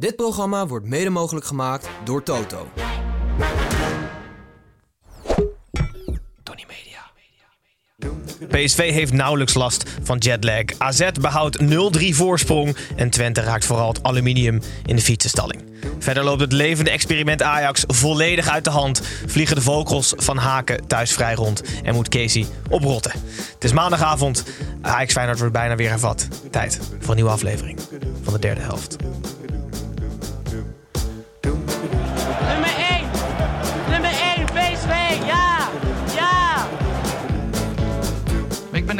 Dit programma wordt mede mogelijk gemaakt door Toto. PSV heeft nauwelijks last van jetlag. AZ behoudt 0-3 voorsprong en Twente raakt vooral het aluminium in de fietsenstalling. Verder loopt het levende experiment Ajax volledig uit de hand. Vliegen de vogels van Haken thuis vrij rond en moet Casey oprotten. Het is maandagavond. Ajax Feyenoord wordt bijna weer hervat. Tijd voor een nieuwe aflevering van de derde helft.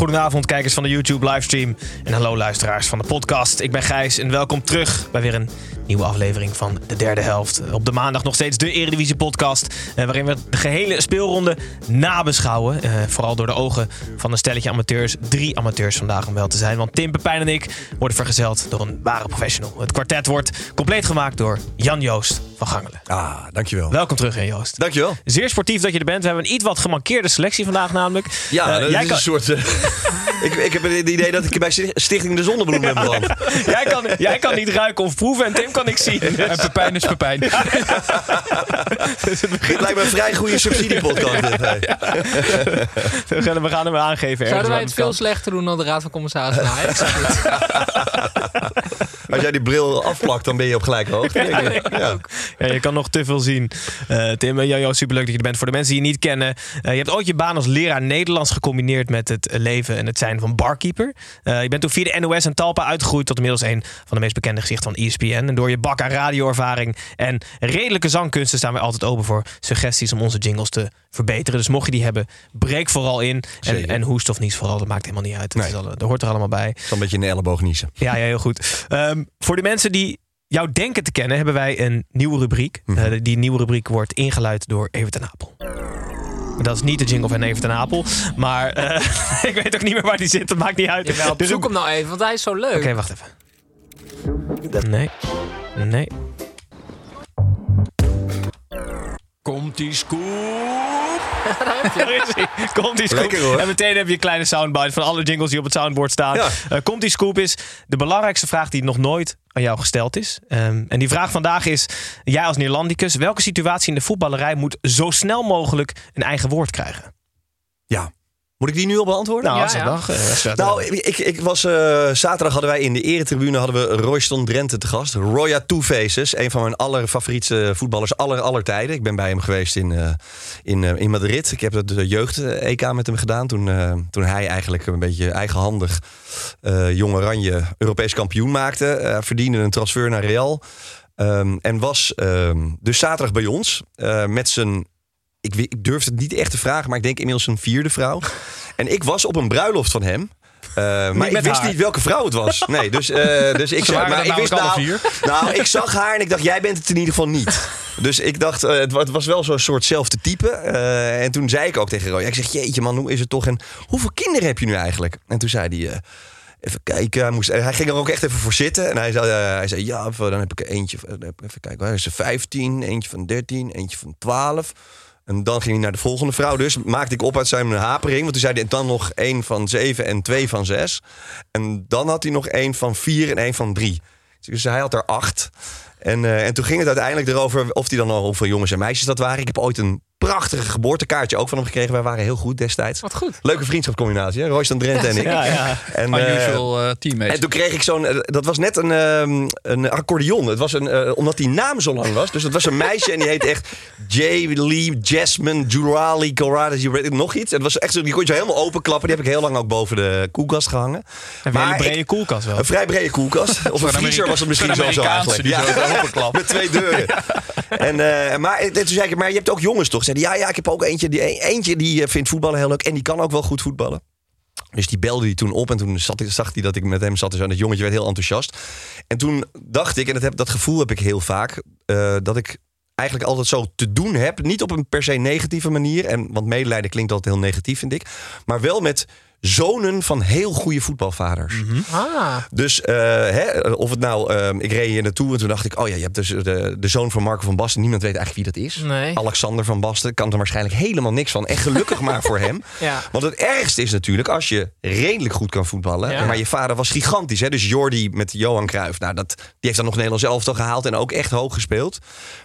Goedenavond, kijkers van de YouTube livestream. En hallo, luisteraars van de podcast. Ik ben Gijs en welkom terug bij weer een nieuwe aflevering van de derde helft. Op de maandag nog steeds de Eredivisie podcast. eh, waarin we de gehele speelronde nabeschouwen. eh, vooral door de ogen van een stelletje amateurs. Drie amateurs vandaag om wel te zijn. Want Tim, Pepijn en ik worden vergezeld door een ware professional. Het kwartet wordt compleet gemaakt door Jan Joost van Gangelen. Ah, dankjewel. Welkom terug, Jan Joost. Dankjewel. Zeer sportief dat je er bent. We hebben een iets wat gemankeerde selectie vandaag namelijk. Ja, Eh, dat jij is kan- een soort... eh, ik, ik heb het idee dat ik bij Stichting de Zonnebloem ben beland. jij, kan, jij kan niet ruiken of proeven en Tim kan ik zien. Dus- En Pepijn is Pepijn. dus het begint- lijkt me een vrij goede subsidiepodcast. dit, hey. we, gaan, we gaan hem aangeven. ergens Zouden wij het kan. veel slechter doen dan de Raad van Commissarissen Ajax? Als jij die bril afplakt, dan ben je op gelijke hoogte. denk ik. Ja. Ja, je kan nog te veel zien. Eh, Tim en Jojo, superleuk dat je er bent. Voor de mensen die je niet kennen. eh, je hebt ooit je baan als leraar Nederlands gecombineerd met het leven en het zijn van barkeeper. Eh, je bent toen via de NOS en Talpa uitgegroeid tot inmiddels een van de meest bekende gezichten van ESPN. En door je bak aan radioervaring en redelijke zangkunsten staan wij altijd open voor suggesties om onze jingles te verbeteren. Dus mocht je die hebben, breek vooral in. En, en hoest of niet vooral, dat maakt helemaal niet uit. Dat, Nee. is al, dat hoort er allemaal bij. Zo'n beetje in de elleboog niezen. Ja, ja heel goed. Ehm, voor de mensen die jou denken te kennen, hebben wij een nieuwe rubriek. Mhm. Eh, die nieuwe rubriek wordt ingeluid door Evert en Apel. Dat is niet de jingle van Evert en Apel. Maar eh, ik weet ook niet meer waar die zit. Dat maakt niet uit. Jawel, Dus zoek hem nou even, want hij is zo leuk. Oké, wacht even. Nee. Nee. Komt die scoop? Daar is hij. Komt die scoop. Lekker, hoor. En meteen heb je een kleine soundbite van alle jingles die op het soundboard staan. Ja. Eh, komt die scoop is de belangrijkste vraag die nog nooit aan jou gesteld is. Ehm, en die vraag vandaag is, jij als Neerlandicus, welke situatie in de voetballerij moet zo snel mogelijk een eigen woord krijgen? Ja. Moet ik die nu al beantwoorden? Nou, Ja, ja. eh, Nou, ik, ik was, eh, zaterdag hadden wij in de eretribune hadden we Royston Drenthe te gast. Roya Two Faces, een van mijn allerfavoriete voetballers aller, aller tijden. Ik ben bij hem geweest in, eh, in, eh, in Madrid. Ik heb het de jeugd-EK met hem gedaan. Toen, eh, toen hij eigenlijk een beetje eigenhandig eh Jong Oranje Europees kampioen maakte. Eh, verdiende een transfer naar Real. Ehm, en was ehm, dus zaterdag bij ons eh, met zijn... Ik, ik durf het niet echt te vragen, maar ik denk inmiddels een vierde vrouw. En ik was op een bruiloft van hem. Eh, maar ik wist haar. niet welke vrouw het was. Nee, dus, eh, dus ik, Ze waren maar ik wist nou, nou, ik zag haar en ik dacht, jij bent het in ieder geval niet. Dus ik dacht, eh, het, wa- het was wel zo'n soortzelfde type. Eh, en toen zei ik ook tegen Roy, ik zeg, jeetje man, hoe is het toch? En hoeveel kinderen heb je nu eigenlijk? En toen zei hij, even kijken. Hij, moest, hij ging er ook echt even voor zitten. En hij zei, hij zei ja, dan heb ik er eentje. van- Even kijken, hij is er 15, eentje van 13, eentje van 12. En dan ging hij naar de volgende vrouw. Dus maakte ik op uit zijn hapering. Want toen zei hij dan nog één van zeven en twee van zes. En dan had hij nog één van vier en één van drie. Dus hij had er acht. En, eh, en toen ging het uiteindelijk erover of hij dan al hoeveel jongens en meisjes dat waren. Ik heb ooit een prachtige geboortekaartje ook van hem gekregen. Wij waren heel goed destijds. Wat goed. Leuke vriendschapscombinatie, hè? Royston Drenthe en ik. Ja, ja. En, eh, Unusual uh, teammates. en toen kreeg ik zo'n. eh, dat was net een, ehm, een accordeon. Het was een. eh, omdat die naam zo lang was. Dus het was een meisje en die heette echt. J. Lee, Jasmine, Jurali, Corrada, je weet nog iets. Het was echt zo. Die kon je zo helemaal openklappen. Die heb ik heel lang ook boven de koelkast gehangen. Een hele ik- brede koelkast wel. een vrij brede koelkast. Of een vriezer was het misschien zo, zo eigenlijk. zo openklapt. met twee deuren. En, eh, maar en toen zei ik, maar je hebt ook jongens toch? Ja, ja, ik heb ook eentje die, eentje die eh, vindt voetballen heel leuk. En die kan ook wel goed voetballen. Dus die belde hij toen op en toen zat, zag hij dat ik met hem zat. En dat jongetje werd heel enthousiast. En toen dacht ik, en dat, heb, dat gevoel heb ik heel vaak, eh, dat ik eigenlijk altijd zo te doen heb. Niet op een per se negatieve manier. En, want medelijden klinkt altijd heel negatief, vind ik. Maar wel met zonen van heel goede voetbalvaders. Ah, Dus eh, hè, of het nou, eh, ik reed hier naartoe en toen dacht ik, oh ja, je hebt dus de, de zoon van Marco van Basten. Niemand weet eigenlijk wie dat is. Nee. Alexander van Basten kan er waarschijnlijk helemaal niks van. En gelukkig maar voor hem. ja. Want het ergste is natuurlijk als je redelijk goed kan voetballen. Ja. Maar je vader was gigantisch. Hè? Dus Jordi met Johan Cruijff. Nou, dat, die heeft dan nog Nederlands elftal gehaald. En ook echt hoog gespeeld.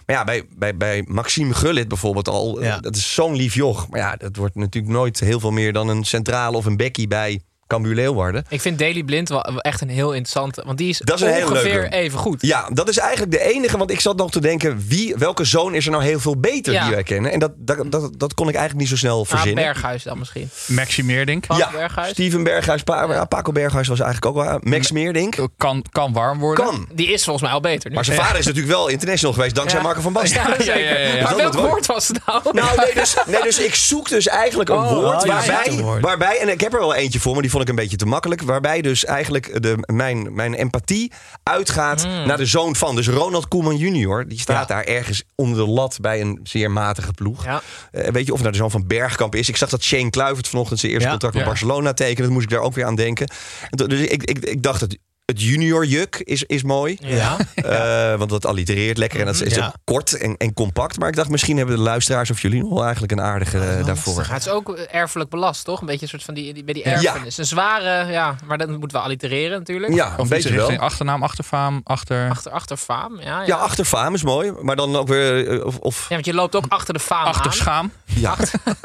Maar ja, bij, bij, bij Maxime Gullit bijvoorbeeld al. Ja. eh, Dat is zo'n lief joch. Maar ja, dat wordt natuurlijk nooit heel veel meer dan een centrale of een bekkie bij Cambuur Leeuwarden. Ik vind Daily Blind wel echt een heel interessante. Want die is, Dat is ongeveer even goed. Ja, dat is eigenlijk de enige. Want ik zat nog te denken, wie, welke zoon is er nou heel veel beter Ja. die wij kennen? En dat, dat, dat, dat kon ik eigenlijk niet zo snel Ah, verzinnen. Berghuis dan misschien. Maxi Meerdink. Paco ja, Berghuis. Steven Berghuis, pa, ja, Paco Berghuis was eigenlijk ook wel. Max Meerdink. Kan, kan warm worden. Kan. Die is volgens mij al beter. Nu. Maar zijn vader is natuurlijk wel international geweest dankzij Ja. Marco van Basten. Ja, zeker. ja, ja, ja. Maar Dat welk woord. was het nou? Nou, nee dus, nee, dus ik zoek dus eigenlijk een Oh, woord ja, waarbij, waarbij, en ik heb er wel eentje voor, maar die vond ik een beetje te makkelijk. Waarbij dus eigenlijk de, mijn, mijn empathie uitgaat Hmm. naar de zoon van. Dus Ronald Koeman junior, die staat Ja. daar ergens onder de lat bij een zeer matige ploeg. Ja. Eh, weet je of het nou de zoon van Bergkamp is? Ik zag dat Shane Kluivert vanochtend zijn eerste Ja. contract met. Barcelona tekende. Dat moest ik daar ook weer aan denken. Dus ik, ik, ik dacht, het, het junior juk is, is mooi. Ja. Eh, want dat allitereert lekker en dat is Ja. ook kort en, en compact. Maar ik dacht, misschien hebben de luisteraars of jullie nog wel eigenlijk een aardige eh, daarvoor. Het is ook erfelijk belast, toch? Een beetje een soort van die, die, bij die erfenis. Een zware, ja, maar dat moet wel allitereren natuurlijk. Ja, een beetje wel. achternaam, achterfaam, achter... Achter, achter faam, ja, ja. Ja, achterfaam is mooi. Maar dan ook weer... eh, Of, of Ja, want je loopt ook achter de faam achter aan. schaam. ja.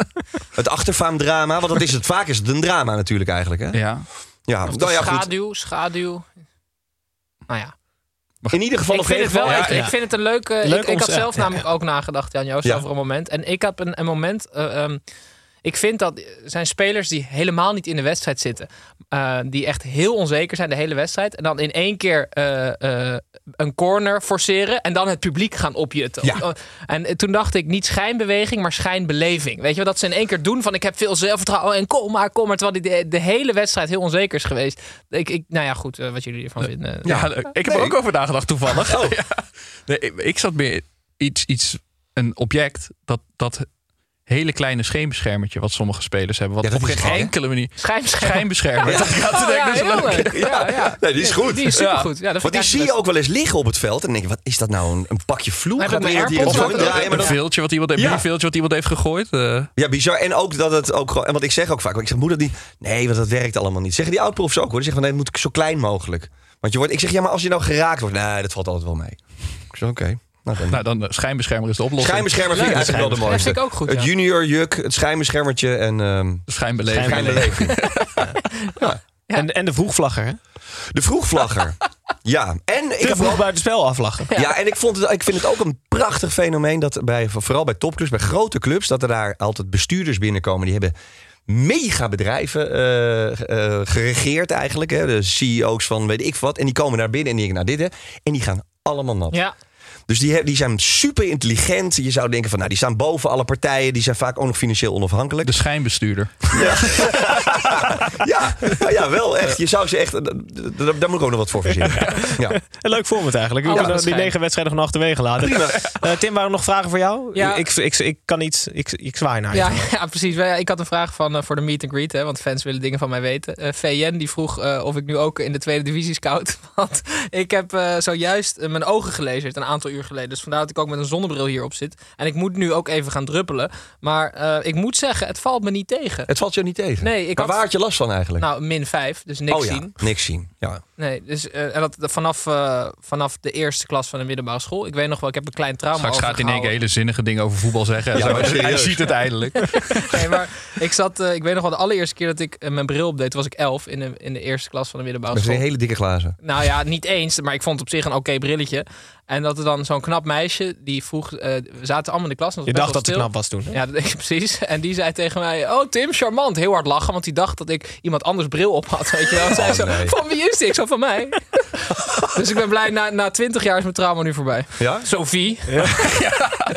het achterfaamdrama. Want dat is het. Vaak is het een drama natuurlijk eigenlijk. Hè? Ja. Ja, Of de nou ja, goed. schaduw, schaduw. Nou ja. In ieder geval Ik vind, het wel, ik, ja. ik vind het een leuke... Leuk ik, ik had zelf ja, namelijk ook nagedacht, Jan Joost, Ja. over een moment. En ik heb een, een moment... eh, ehm, ik vind dat er zijn spelers die helemaal niet in de wedstrijd zitten. Eh, die echt heel onzeker zijn de hele wedstrijd. En dan in één keer eh, eh, een corner forceren. En dan het publiek gaan opjutten. Ja. En toen dacht ik niet schijnbeweging, maar schijnbeleving. Weet je wel, dat ze in één keer doen van ik heb veel zelfvertrouwen. En kom maar, kom maar. Terwijl die de, de hele wedstrijd heel onzeker is geweest. Ik, ik, nou ja, goed, wat jullie ervan vinden. Ja, ik heb er ook over nagedacht toevallig. Oh. Ja. Nee, ik, ik zat meer iets, iets, een object dat, dat hele kleine scheenbeschermertje wat sommige spelers hebben. Wat Ja, op geen enkele manier. Schijnbescherming. Schijnbeschermer. Dat ik aan te denken, ja. Ja, ja. Nee, die is goed. Die is supergoed. Ja, dat Want die zie je ook wel eens liggen op het veld. En dan denk je, wat is dat nou? Een, een pakje vloer? Gaat ik mijn iemand hier een Een veeltje wat iemand heeft, Ja. een veeltje wat iemand heeft gegooid. eh. Ja, bizar. En ook dat het ook gewoon. En wat ik zeg ook vaak. Ik zeg, moet dat niet? Nee, want dat werkt allemaal niet. Zeggen die oud-profs ook hoor. Die zeggen van nee, het moet zo klein mogelijk. Want je wordt. Ik zeg, ja, maar als je nou geraakt wordt. Nee, dat valt altijd wel mee. Ik zeg, oké. Nou, dan eh, schijnbeschermer is de oplossing. Schijnbeschermer vind ik eigenlijk wel de Dat mooiste. vind ik ook goed, Het ja. junior juk, het schijnbeschermertje en ehm Schijnbeleving. schijnbeleving. En, en de vroegvlagger, hè? De vroegvlagger. Ja, en ik Te heb vroeg buiten spel aflachen. ja, en ik, vond het, ik vind het ook een prachtig fenomeen dat bij, vooral bij topclubs, bij grote clubs, dat er daar altijd bestuurders binnenkomen die hebben mega bedrijven eh, eh, geregeerd eigenlijk. Hè, de CEO's van weet ik wat. En die komen daar binnen en die denken, nou dit hè. En die gaan allemaal nat. Ja, Dus die, die zijn super intelligent. Je zou denken van, nou die staan boven alle partijen. Die zijn vaak ook nog financieel onafhankelijk. De schijnbestuurder. Ja, nou ja, wel echt. Je zou ze echt, d- daar moet ik ook nog wat voor verzinnen. Ja. Een leuk voorbeeld eigenlijk. Ja, die negen wedstrijden gewoon achterwege laten. Eh, Tim, waren er nog vragen voor jou? Ja. Ik, ik, ik kan niet. Ik, ik zwaai naar je. ja, ja, precies. Ik had een vraag van, eh, voor de meet and greet, hè, want fans willen dingen van mij weten. Eh VN die vroeg eh, of ik nu ook in de tweede divisie scout. Want ik heb eh, zojuist eh, mijn ogen gelezen een aantal uur geleden. Dus vandaar dat ik ook met een zonnebril hierop zit. En ik moet nu ook even gaan druppelen. Maar eh, ik moet zeggen, het valt me niet tegen. Het valt je niet tegen. Nee, ik maar had- waar had je last van eigenlijk? Nou, min 5, dus niks oh ja, zien. niks zien. Ja. Nee, dus eh, en dat, vanaf, eh, vanaf de eerste klas van de middelbare school. Ik weet nog wel, ik heb een klein trauma Straks gaat hij in één keer hele zinnige dingen over voetbal zeggen. En Ja, zo. Hij ziet het eindelijk. Nee, maar ik zat, eh, ik weet nog wel, de allereerste keer dat ik mijn bril opdeed, was ik 11 in de, in de eerste klas van de middelbare Met school. zijn hele dikke glazen. Nou ja, niet eens, maar ik vond het op zich een oké brilletje. En dat er dan zo'n knap meisje, die vroeg, eh, we zaten allemaal in de klas. en Je dacht dat ze knap was toen. hè? Ja, dat denk ik precies. En die zei tegen mij, oh Tim, charmant. Heel hard lachen, want die dacht dat ik iemand anders bril op had. Weet je wel. En zei Oh, zo, nee. van wie is die? Ik zo, van mij. dus ik ben blij, na, na 20 jaar is mijn trauma nu voorbij. Ja? Sophie.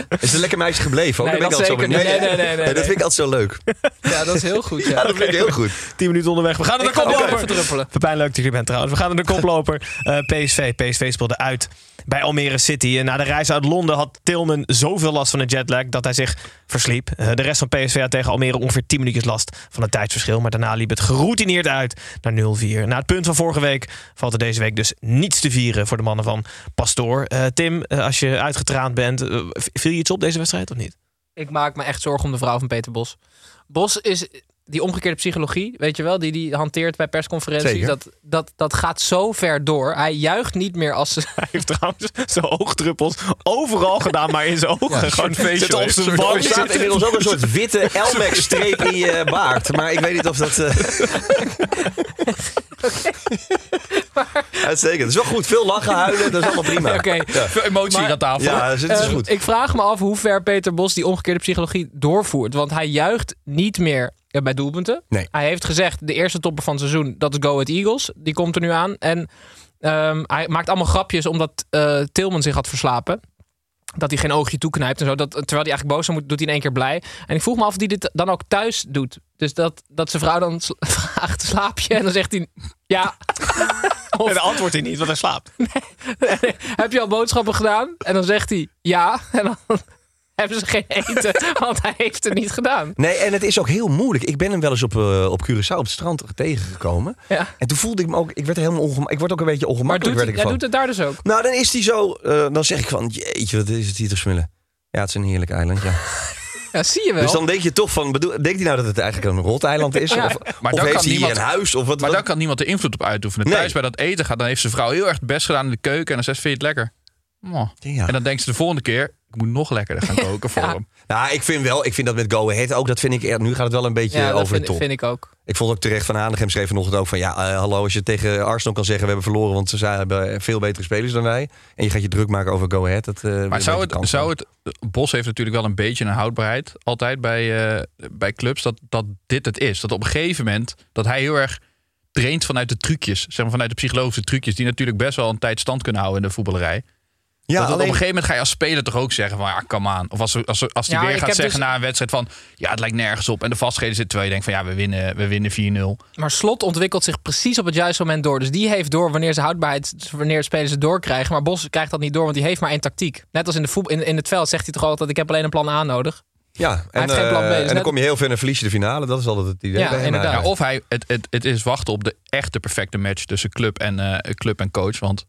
Is het een lekker meisje gebleven? ook? Nee, Dan ben dat ik altijd zeker zo. Nee, nee, nee, nee, Dat nee. vind ik altijd zo leuk. Ja, dat is heel goed. Ja, Ja. dat vind ik heel goed. 10 minuten onderweg. We gaan naar de koploper. Pepijn, leuk dat je bent trouwens. We gaan naar de koploper. Eh, PSV. PSV speelde uit bij Almere City. En na de reis uit Londen had Tilman zoveel last van de jetlag dat hij zich versliep. Eh, de rest van PSV had tegen Almere ongeveer 10 minuutjes last van het tijdsverschil. Maar daarna liep het geroutineerd uit naar 0-4. Na het punt van vorige week valt er deze week dus niets te vieren voor de mannen van Pastoor. Eh, Tim, eh, als je uitgetraand bent, eh, viel je iets op deze wedstrijd of niet? Ik maak me echt zorgen om de vrouw van Peter Bos. Bos is die omgekeerde psychologie, weet je wel, die die hanteert bij persconferenties. Zeker. Dat, dat, dat gaat zo ver door. Hij juicht niet meer als ze. Hij heeft trouwens zijn oogdruppels overal gedaan, maar in zijn ogen. een Gewoon zitten op zijn wang. Er staat inmiddels ook een soort witte Elmex-streep in je baard. Maar ik weet niet of dat... eh Uitstekend. Het is wel goed. Veel lachen, huilen. Dat is allemaal prima. Oké. Ja, Veel emotie Maar- aan tafel. ja dat is, dat is Eh, goed. ik vraag me af hoe ver Peter Bos die omgekeerde psychologie doorvoert. Want hij juicht niet meer eh, bij doelpunten. Nee. Hij heeft gezegd, de eerste topper van het seizoen, dat is Go Ahead Eagles. Die komt er nu aan. En ehm, hij maakt allemaal grapjes omdat eh, Tilman zich had verslapen. Dat hij geen oogje toeknijpt en zo. Dat, terwijl hij eigenlijk boos is, doet hij in één keer blij. En ik vroeg me af of hij dit dan ook thuis doet. Dus dat, dat zijn vrouw dan vraagt, slaap je? En dan zegt hij, ja. Of, En dan antwoordt hij niet, want hij slaapt. heb je al boodschappen gedaan? En dan zegt hij ja. En dan hebben ze geen eten, want hij heeft het niet gedaan. Nee, en het is ook heel moeilijk. Ik ben hem wel eens op, eh, op Curaçao op het strand tegengekomen. Ja. En toen voelde ik me ook... Ik werd er helemaal ongema- Ik word ook een beetje Maar ongemakkelijk. doet, werd hij ik hij van. doet het daar dus ook. Nou, dan is hij zo... eh, dan zeg ik van... Jeetje, wat is het hier te smullen. Ja, het is een heerlijk eiland, ja. Ja, zie je wel. Dus dan denk je toch van... Bedoel, denkt hij nou dat het eigenlijk een roteiland is? Ja. Of, Maar of dan heeft kan hij hier niemand- een huis? Of wat, Maar wat- daar kan niemand de invloed op uitoefenen. Nee. Thuis bij dat eten gaat, dan heeft zijn vrouw heel erg het best gedaan in de keuken. En dan zegt ze, vind je het lekker? Oh. Ja. En dan denkt ze de volgende keer, ik moet nog lekkerder gaan koken voor Ja. hem. Nou, ik vind wel... Ik vind dat met Go Ahead ook... Dat vind ik... er- Nu gaat het wel een beetje ja, dat over de vind, top. vind ik ook. Ik vond ook terecht van Hanegem schreef vanochtend ook van... Ja, eh, hallo, als je tegen Arsenal kan zeggen... We hebben verloren, want ze hebben veel betere spelers dan wij. En je gaat je druk maken over Go Ahead. Dat, eh, Maar zou het, zou het... Bos heeft natuurlijk wel een beetje een houdbaarheid. Altijd bij, eh, bij clubs. Dat, dat dit het is. Dat op een gegeven moment... Dat hij heel erg traint vanuit de trucjes. Zeg maar vanuit de psychologische trucjes. Die natuurlijk best wel een tijd stand kunnen houden in de voetballerij. Ja, dat alleen- op een gegeven moment ga je als speler toch ook zeggen van ja, come aan. Of als, als, als die Ja, weer gaat heb zeggen dus- na een wedstrijd van ja, het lijkt nergens op. En de vastheden zit terwijl je denkt van ja, we winnen, we winnen 4-0. Maar Slot ontwikkelt zich precies op het juiste moment door. Dus die heeft door wanneer ze houdbaarheid, wanneer spelers het doorkrijgen. Maar Bos krijgt dat niet door, want die heeft maar één tactiek. Net als in, de voet, in, in het veld zegt hij toch altijd, ik heb alleen een plan A nodig. Ja, en, eh, dus en dan net- kom je heel ver en verlies je de finale. Dat is altijd het idee. Ja, bij hem inderdaad. Ja, of hij, het, het, het is wachten op de echte perfecte match tussen club en, eh, club en coach. Want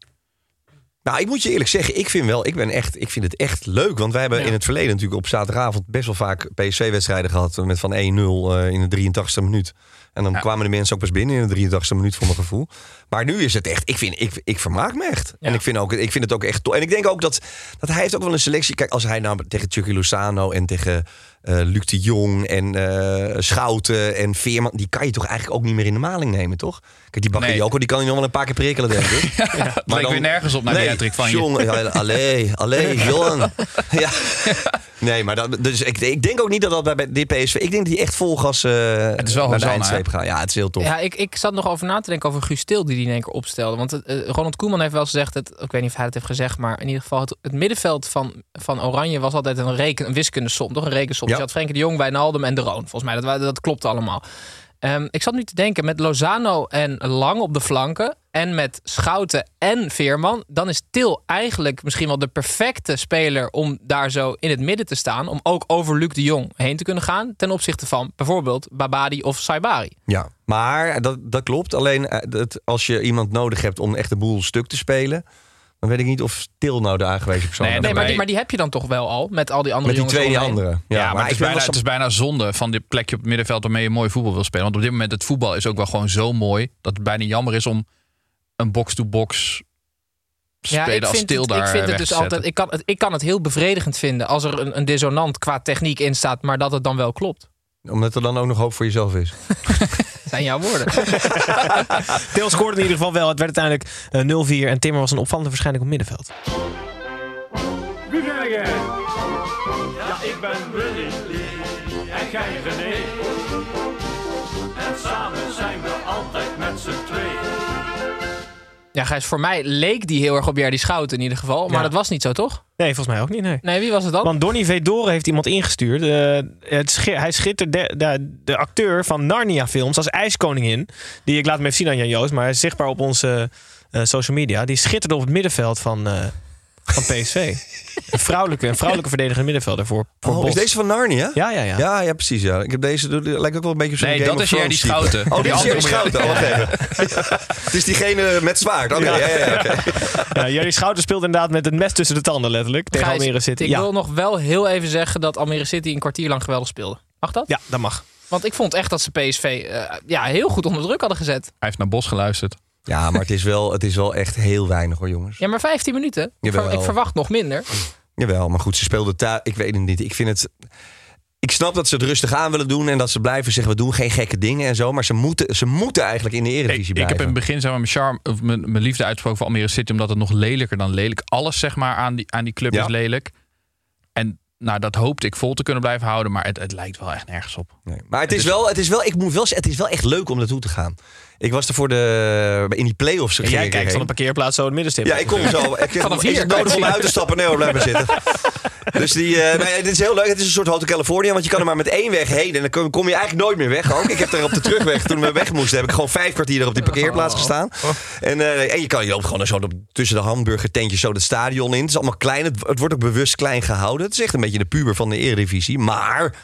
Nou, ik moet je eerlijk zeggen, ik vind, wel, ik, ben echt, ik vind het echt leuk. Want wij hebben Ja. in het verleden natuurlijk op zaterdagavond best wel vaak PSV-wedstrijden gehad. Met van 1-0 eh, in de 83ste minuut. En dan Ja. kwamen de mensen ook pas binnen in de 83ste minuut voor mijn gevoel. Maar nu is het echt, ik, vind, ik, ik vermaak me echt. Ja. En ik vind, ook, ik vind het ook echt tof. En ik denk ook dat, dat hij heeft ook wel een selectie. Kijk, als hij nou tegen Chucky Lozano en tegen eh Luc de Jong en eh, Schouten en Veerman... die kan je toch eigenlijk ook niet meer in de maling nemen, toch? Kijk, die Bakayoko, Nee. die kan je nog wel een paar keer prikkelen, denk ik. het leek weer nergens op naar die hattrick van je. Jongen, ja, allee, allee, jongen. Ja. Nee, maar dat, dus ik, ik denk ook niet dat dat bij- dit PSV... Ik denk dat die echt vol gas eh, is wel naar de eindstreep gaan. Ja, het is heel tof. Ja, ik, ik zat nog over na te denken over Guus Til die die in één keer opstelde. Want eh, Ronald Koeman heeft wel eens gezegd, het, ik weet niet of hij het heeft gezegd, maar in ieder geval het, het middenveld van, van Oranje was altijd een, reken, een wiskundesom, toch? Een rekensom. Ja. Dus je had Frenkie de Jong, Wijnaldum en De Roon. Volgens mij, dat, dat klopt allemaal. Ehm, ik zat nu te denken, met Lozano en Lang op de flanken... en met Schouten en Veerman... dan is Til eigenlijk misschien wel de perfecte speler... om daar zo in het midden te staan... om ook over Luc de Jong heen te kunnen gaan... ten opzichte van bijvoorbeeld Babadi of Saibari. Ja, maar dat, dat klopt. Alleen eh, dat, als je iemand nodig hebt om echt de boel stuk te spelen... Dan weet ik niet of Til nou de aangewezen persoon Nee, is. Nee, maar die, maar die heb je dan toch wel al met al die andere Met die jongens twee die eromheen. andere. Ja, maar, het, ik is bijna, wel het is bijna zonde van dit plekje op het middenveld waarmee je mooi voetbal wil spelen. Want op dit moment het voetbal is ook wel gewoon zo mooi dat het bijna jammer is om een box-to-box Ja, spelen ik als vind, stil het, daar ik vind het dus te zetten. altijd. Ik kan het, ik kan het heel bevredigend vinden als er een, een dissonant qua techniek in staat, maar dat het dan wel klopt. Omdat er dan ook nog hoop voor jezelf is. Zijn jouw woorden. Til scoorde in ieder geval wel. Het werd uiteindelijk eh, 0-4 en Timmer was een opvallende verschijning op middenveld. Ja, ik ben Willy Lee en jij René. Ja, Gijs, voor mij leek die heel erg op Jerdy Schout in ieder geval, maar Ja. dat was niet zo, toch? Nee, volgens mij ook niet. Nee. Nee, wie was het dan? Want Donny Vedore heeft iemand ingestuurd. Eh, het hij schittert de, de, de acteur van Narnia-films als ijskoningin. Die ik laat hem even zien aan Jan Joost, maar hij is zichtbaar op onze eh, social media. Die schitterde op het middenveld van, eh, van PSV. een vrouwelijke, een vrouwelijke verdedigende middenvelder voor, voor Oh, Bos. is deze van Narnia? Ja, ja, ja. Ja, ja, precies. Ja. Ik heb deze, dat lijkt ook wel een beetje op zo'n Nee, Game dat of is type. Schouten. Oh, die Die is andere Schouten. Oh. Het is diegene met zwaard. Oké, ja. Ja, ja, oké. Ja, Jerry Schouten speelt inderdaad met het mes tussen de tanden letterlijk. Tegen Gijs, Almere City. Ik wil nog wel heel even zeggen dat Almere City een kwartier lang geweldig speelde. Mag dat? ja, dat mag. Want ik vond echt dat ze PSV eh, ja, heel goed onder druk hadden gezet. Hij heeft naar Bos geluisterd. Ja, maar het is, wel, het is wel echt heel weinig hoor, jongens. Ja, maar 15 minuten. Ik, Jawel. ik verwacht nog minder. Jawel, maar goed, ze speelden thuis. Ik weet het niet. Ik vind het... Ik snap dat ze het rustig aan willen doen en dat ze blijven zeggen we doen geen gekke dingen en zo, maar ze moeten, ze moeten eigenlijk in de Ik, Eredivisie ik blijven. heb in het begin zeg maar, mijn, charme, of mijn, mijn liefde uitgesproken voor Almere City, omdat het nog lelijker dan lelijk. Alles zeg maar, aan, die, aan die club Ja. is lelijk. En nou, dat hoopte ik vol te kunnen blijven houden, maar het, het lijkt wel echt nergens op. Nee. Maar het is, wel, het is wel, ik moet wel zeggen, het is wel echt leuk om naartoe te gaan. Ik was er voor de, in die play-offs. En jij kijkt van een parkeerplaatszo in het middenstip. Ja, ik kom zo. Ik, Vanaf is hier kan nodig om uit te stappen? Nee blijf maar zitten. Dus die, eh, nou ja, dit is heel leuk. Het is een soort Hotel California, want je kan er maar met één weg heen. En dan kom, je eigenlijk nooit meer weg ook. Ik heb er op de terugweg, toen we weg moesten, heb ik gewoon vijf kwartier er op die parkeerplaats gestaan. En, eh, en je, kan, je loopt gewoon zo tussen de hamburgertentjes zo het stadion in. Het is allemaal klein. Het, het wordt ook bewust klein gehouden. Het is echt een beetje de puber van de Eredivisie. Maar...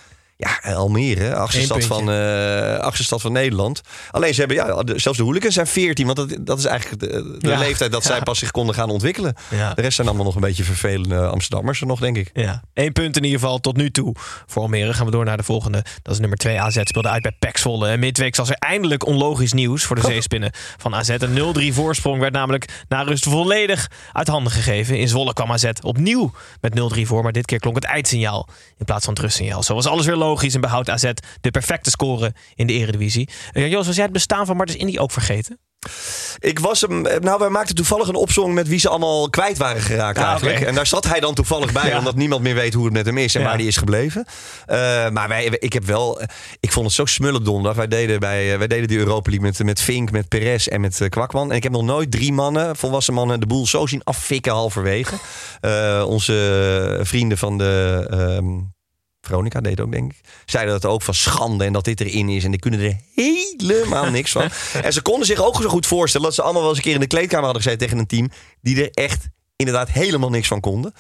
Ja, Almere, achtste stad, van, eh achtste stad van Nederland. Alleen ze hebben, ja, de- zelfs de hooligans zijn 14. Want dat, dat is eigenlijk de, de Ja. leeftijd dat zij pas zich konden gaan ontwikkelen. Ja. De rest zijn allemaal nog een beetje vervelende Amsterdammers er nog, denk ik. Ja, Eén punt in ieder geval tot nu toe voor Almere. Gaan we door naar de volgende. Dat is nummer 2 AZ. Speelde uit bij PEC Zwolle. En midweek was er eindelijk onlogisch nieuws voor de zeespinnen van AZ. Een 0-3 voorsprong werd namelijk na rust volledig uit handen gegeven. In Zwolle kwam AZ opnieuw met 0-3 voor. Maar dit keer klonk het eindsignaal in plaats van het rustsignaal. Zo was alles weer logisch en behoudt AZ de perfecte score in de eredivisie. Uh, Jos, was jij het bestaan van Martens Indy ook vergeten? Ik was hem. Nou, wij maakten toevallig een opzong met wie ze allemaal kwijt waren geraakt Ah, eigenlijk. En daar zat hij dan toevallig bij, Ja. omdat niemand meer weet hoe het met hem is en Ja. waar hij is gebleven. Eh, maar wij, ik heb wel. Ik vond het zo smullen donderdag. Wij deden, bij, eh, wij deden die Europa League met, met Fink, met Perez en met eh, Kwakman. En ik heb nog nooit drie mannen, volwassen mannen, de boel zo zien affikken halverwege. Eh, onze vrienden van de. ehm, Veronica deed ook, denk ik. Zeiden dat ook van schande en dat dit erin is. En die kunnen er helemaal niks van. En ze konden zich ook zo goed voorstellen dat ze allemaal wel eens een keer in de kleedkamer hadden gezeten tegen een team die er echt inderdaad helemaal niks van konden.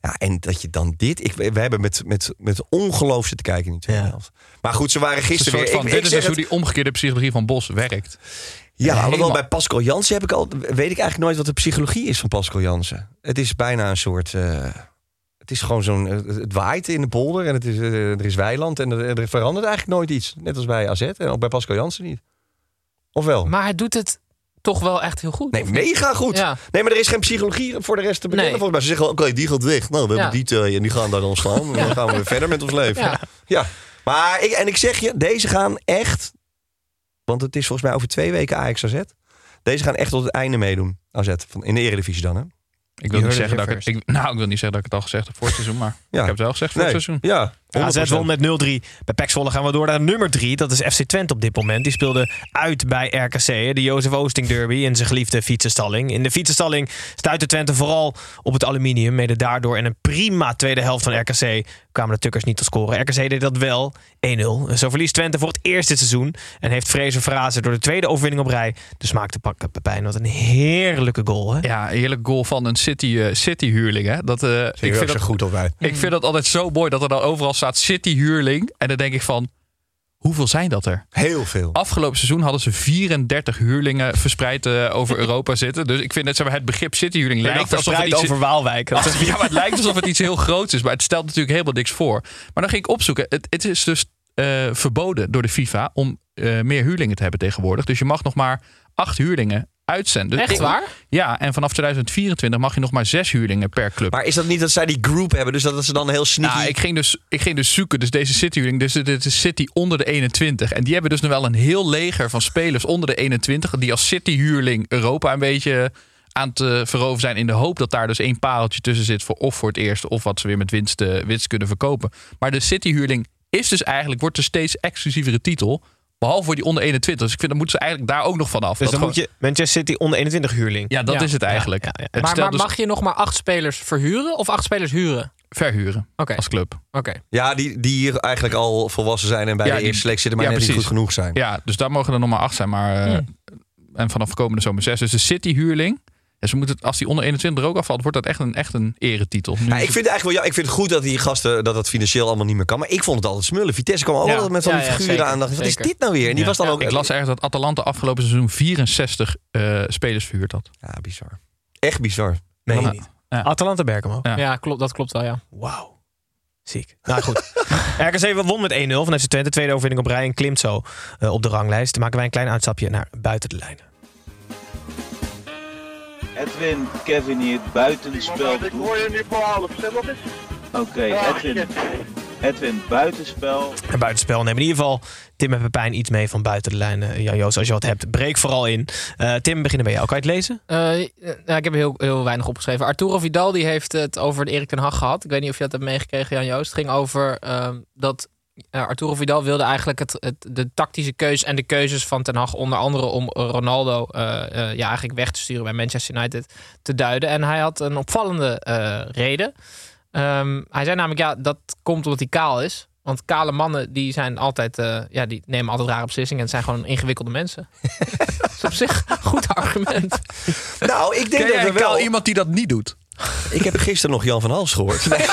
Ja, en dat je dan dit. Ik, we hebben met, met, met ongeloof zitten kijken in die tweede Ja. helft. Maar goed, ze waren gisteren weer. van, ik, dit ik is zeg dus hoe die omgekeerde psychologie van Bos werkt. ja, alhoewel bij Pascal Jansen heb ik al, weet ik eigenlijk nooit wat de psychologie is van Pascal Jansen. Het is bijna een soort. eh, het is gewoon zo'n. eh, Het waait in de polder en het is, eh, er is weiland en er, er verandert eigenlijk nooit iets. Net als bij AZ en ook bij Pascal Jansen niet. Of wel? Maar hij doet het toch wel echt heel goed. Nee, mega goed. Ja. Nee, maar er is geen psychologie voor de rest te bekennen. Nee. Volgens mij ze zeggen, oké, die gaat weg. Nou, we Ja. hebben die twee en die gaan daar dan staan. En dan gaan we weer verder met ons leven. Ja. Ja. Maar, ik, en ik zeg je, deze gaan echt... Want het is volgens mij over twee weken Ajax AZ. Deze gaan echt tot het einde meedoen. AZ, van, in de eredivisie dan, hè? Ik wil, niet zeggen dat ik, het, ik, nou, ik wil niet zeggen dat ik het al gezegd heb voor het seizoen, maar Ja. ik heb het wel gezegd voor het seizoen. Ja, AZ 100%. won met 0-3. Bij PEC Zwolle gaan we door naar nummer 3. Dat is FC Twente op dit moment. Die speelde uit bij RKC. hè, De Jozef Oosting derby in zijn geliefde fietsenstalling. In de fietsenstalling stuitte Twente vooral op het aluminium. Mede daardoor in een prima tweede helft van RKC kwamen de Tukkers niet tot scoren. RKC deed dat wel 1-0. Zo verliest Twente voor het eerst dit seizoen. En heeft Fraser Frazen door de tweede overwinning op rij de smaak te pakken. Pepijn, wat een heerlijke goal. Hè? Ja, heerlijk goal van een City, eh, City huurling. Hè? Dat, eh, ik, vind zo dat, goed altijd. ik vind dat altijd zo mooi dat er dan overal staat City huurling. En dan denk ik van, Hoeveel zijn dat er? Heel veel. Afgelopen seizoen hadden ze 34 huurlingen verspreid eh, over Europa zitten. Dus ik vind het, zeg maar, het begrip cityhuurling Lijkt lijkt alsof het iets... over Waalwijk. Ja, maar het lijkt alsof het iets heel groots is. Maar het stelt natuurlijk helemaal niks voor. Maar dan ging ik opzoeken. Het, het is dus eh, verboden door de FIFA om eh, meer huurlingen te hebben tegenwoordig. Dus je mag nog maar acht huurlingen uitzenden. Dus Echt waar? Ja, en vanaf 2024 mag je nog maar zes huurlingen per club. Maar is dat niet dat zij die group hebben? Dus dat dat ze dan heel sneaky... Nou, ik ging, dus, ik ging dus zoeken. Dus deze City-huurling, dus dit is City onder de 21. En die hebben dus nog wel een heel leger van spelers onder de 21. Die als City-huurling Europa een beetje aan eh, veroveren zijn. In de hoop dat daar dus één pareltje tussen zit. Voor of voor het eerste of wat ze weer met winst, eh, winst kunnen verkopen. Maar de City-huurling is dus eigenlijk, wordt een steeds exclusievere titel. Behalve voor die onder 21. Dus ik vind, dan moeten ze eigenlijk daar ook nog vanaf. Dus Dat dan moet je Manchester City onder 21 huurling. Ja, dat Ja. is het eigenlijk. Ja, ja, ja. Het Maar, dus mag je nog maar acht spelers verhuren of acht spelers huren? verhuren Oké, als club. oké. Ja, die, die hier eigenlijk al volwassen zijn en bij Ja, de die- eerste selectie zitten, maar ja, net niet goed precies. genoeg zijn. Ja, dus daar mogen er nog maar acht zijn. Maar, eh, En vanaf komende zomer zes. Dus de City-huurling. Ja, ze moeten, het- als die onder 21 er ook afvalt, wordt dat echt een, echt een eretitel. Nu Ja, is ik vind het eigenlijk wel, ja, ik vind het goed dat die gasten dat het financieel allemaal niet meer kan. Maar ik vond het altijd smullen. Vitesse kwam Ja. altijd met van Ja, figuren zeker, aan. Dacht, ik, Wat is dit nou weer? En die Ja. was dan ook. ik las ergens dat Atalanta afgelopen seizoen 64 eh, spelers verhuurd had. Ja, bizar. Echt bizar. Ja. niet. Ja. Atalanta Bergamo. Ja. Ja, klopt, dat klopt wel, ja. Wauw. Ziek. Nou goed. RKC won met 1-0 vanuit zijn Twente. Tweede overwinning op rij en klimt zo eh, op de ranglijst. Dan maken wij een klein uitstapje naar buiten de lijnen. Edwin, Kevin hier, buitenspel. Ik hoor je nu voor half. Zeg wat is? Oké, Edwin. Edwin, buitenspel. En buitenspel nemen in ieder geval Tim en Pepijn iets mee van buiten de lijnen. Jan Joos, als je wat hebt, breek vooral in. Eh, Tim, beginnen bij jou. Kan je het lezen? Eh, nou, ik heb heel, heel weinig opgeschreven. Arturo Vidal die heeft het over de Erik ten Hag gehad. Ik weet niet of je dat hebt meegekregen, Jan Joost. Het ging over ehm, dat Arturo Vidal wilde eigenlijk het, het, de tactische keus en de keuzes van ten Hag... onder andere om Ronaldo eh, eh, ja, eigenlijk weg te sturen bij Manchester United te duiden. En hij had een opvallende eh, reden. Ehm, hij zei namelijk, ja, dat komt omdat hij kaal is. Want kale mannen die zijn altijd, eh, ja, die nemen altijd rare beslissingen en het zijn gewoon ingewikkelde mensen. dat is op zich een goed argument. Nou, ik denk Ken dat er wel... wel iemand die dat niet doet? Ik heb gisteren nog Jan van Hals gehoord. Nee.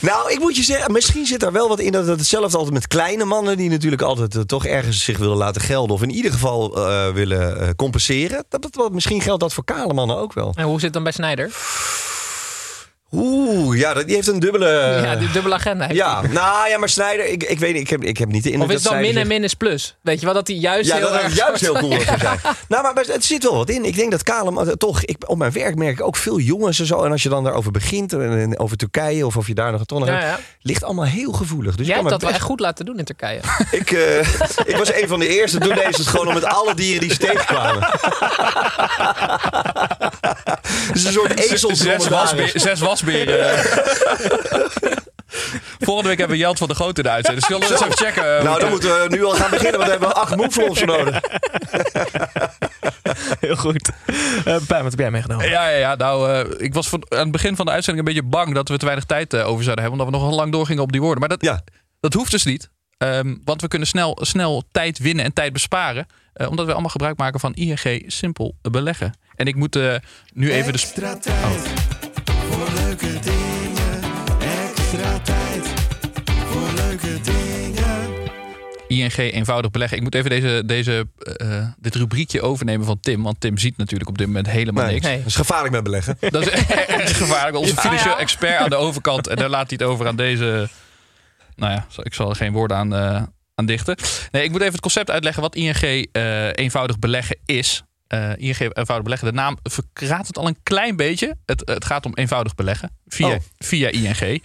nou, ik moet je zeggen, misschien zit daar wel wat in dat het hetzelfde altijd met kleine mannen die natuurlijk altijd eh, toch ergens zich willen laten gelden of in ieder geval eh, willen eh, compenseren. Dat, dat, misschien geldt dat voor kale mannen ook wel. En hoe zit het dan bij Snijder? Oeh, ja, dat- die heeft een dubbele. ja, die dubbele agenda. heeft Ja, nou ja, maar Snijder, ik, ik weet niet, ik heb, ik heb niet de indruk Of is het dat dan min en min is plus? Weet je wel, dat hij juist Ja, heel dat erg... juist heel cool zijn. Nou, maar het zit wel wat in. Ik denk dat Kalem eh, toch, ik, op mijn werk merk ik ook veel jongens en zo. En als je dan daarover begint, over Turkije of of je daar nog een ton Ja, hebt, ja. ligt allemaal heel gevoelig. Dus Jij hebt kan dat wel echt goed laten doen in Turkije. ik, eh, ik was een van de eerste. Toen deden ze het gewoon om met alle dieren die ze tegenkwamen. Het is een soort Zes, wasbe- zes wasberen. Volgende week hebben we Jelt van de Grote in de uitzending. Dus zullen we eens even checken. eh, Nou, dan moeten we nu al gaan beginnen, want we hebben acht moeflons nodig. Heel goed. Eh Pijn, wat heb jij meegenomen? Ja, ja, ja. Nou, eh, ik was van, aan het begin van de uitzending een beetje bang dat we te weinig tijd eh, over zouden hebben. Omdat we nog lang doorgingen op die woorden. Maar dat, Ja. dat hoeft dus niet. Ehm, want we kunnen snel, snel tijd winnen en tijd besparen. eh, omdat we allemaal gebruik maken van ING Simpel Beleggen. En ik moet eh, nu even de... sp- Voor leuke dingen, extra tijd. Voor leuke dingen. ING eenvoudig beleggen. Ik moet even deze, deze, eh, dit rubriekje overnemen van Tim. Want Tim ziet natuurlijk op dit moment helemaal Nee, niks. Nee. dat is gevaarlijk met beleggen. Dat is erg gevaarlijk. Onze Ja, financieel ja. expert aan de overkant. En daar laat hij het over aan deze... Nou ja, ik zal er geen woorden aan, eh, aan dichten. Nee, ik moet even het concept uitleggen wat ING eh, eenvoudig beleggen is. Eh, ING eenvoudig beleggen. De naam verraadt het al een klein beetje. Het, het gaat om eenvoudig beleggen via, Oh. via ING.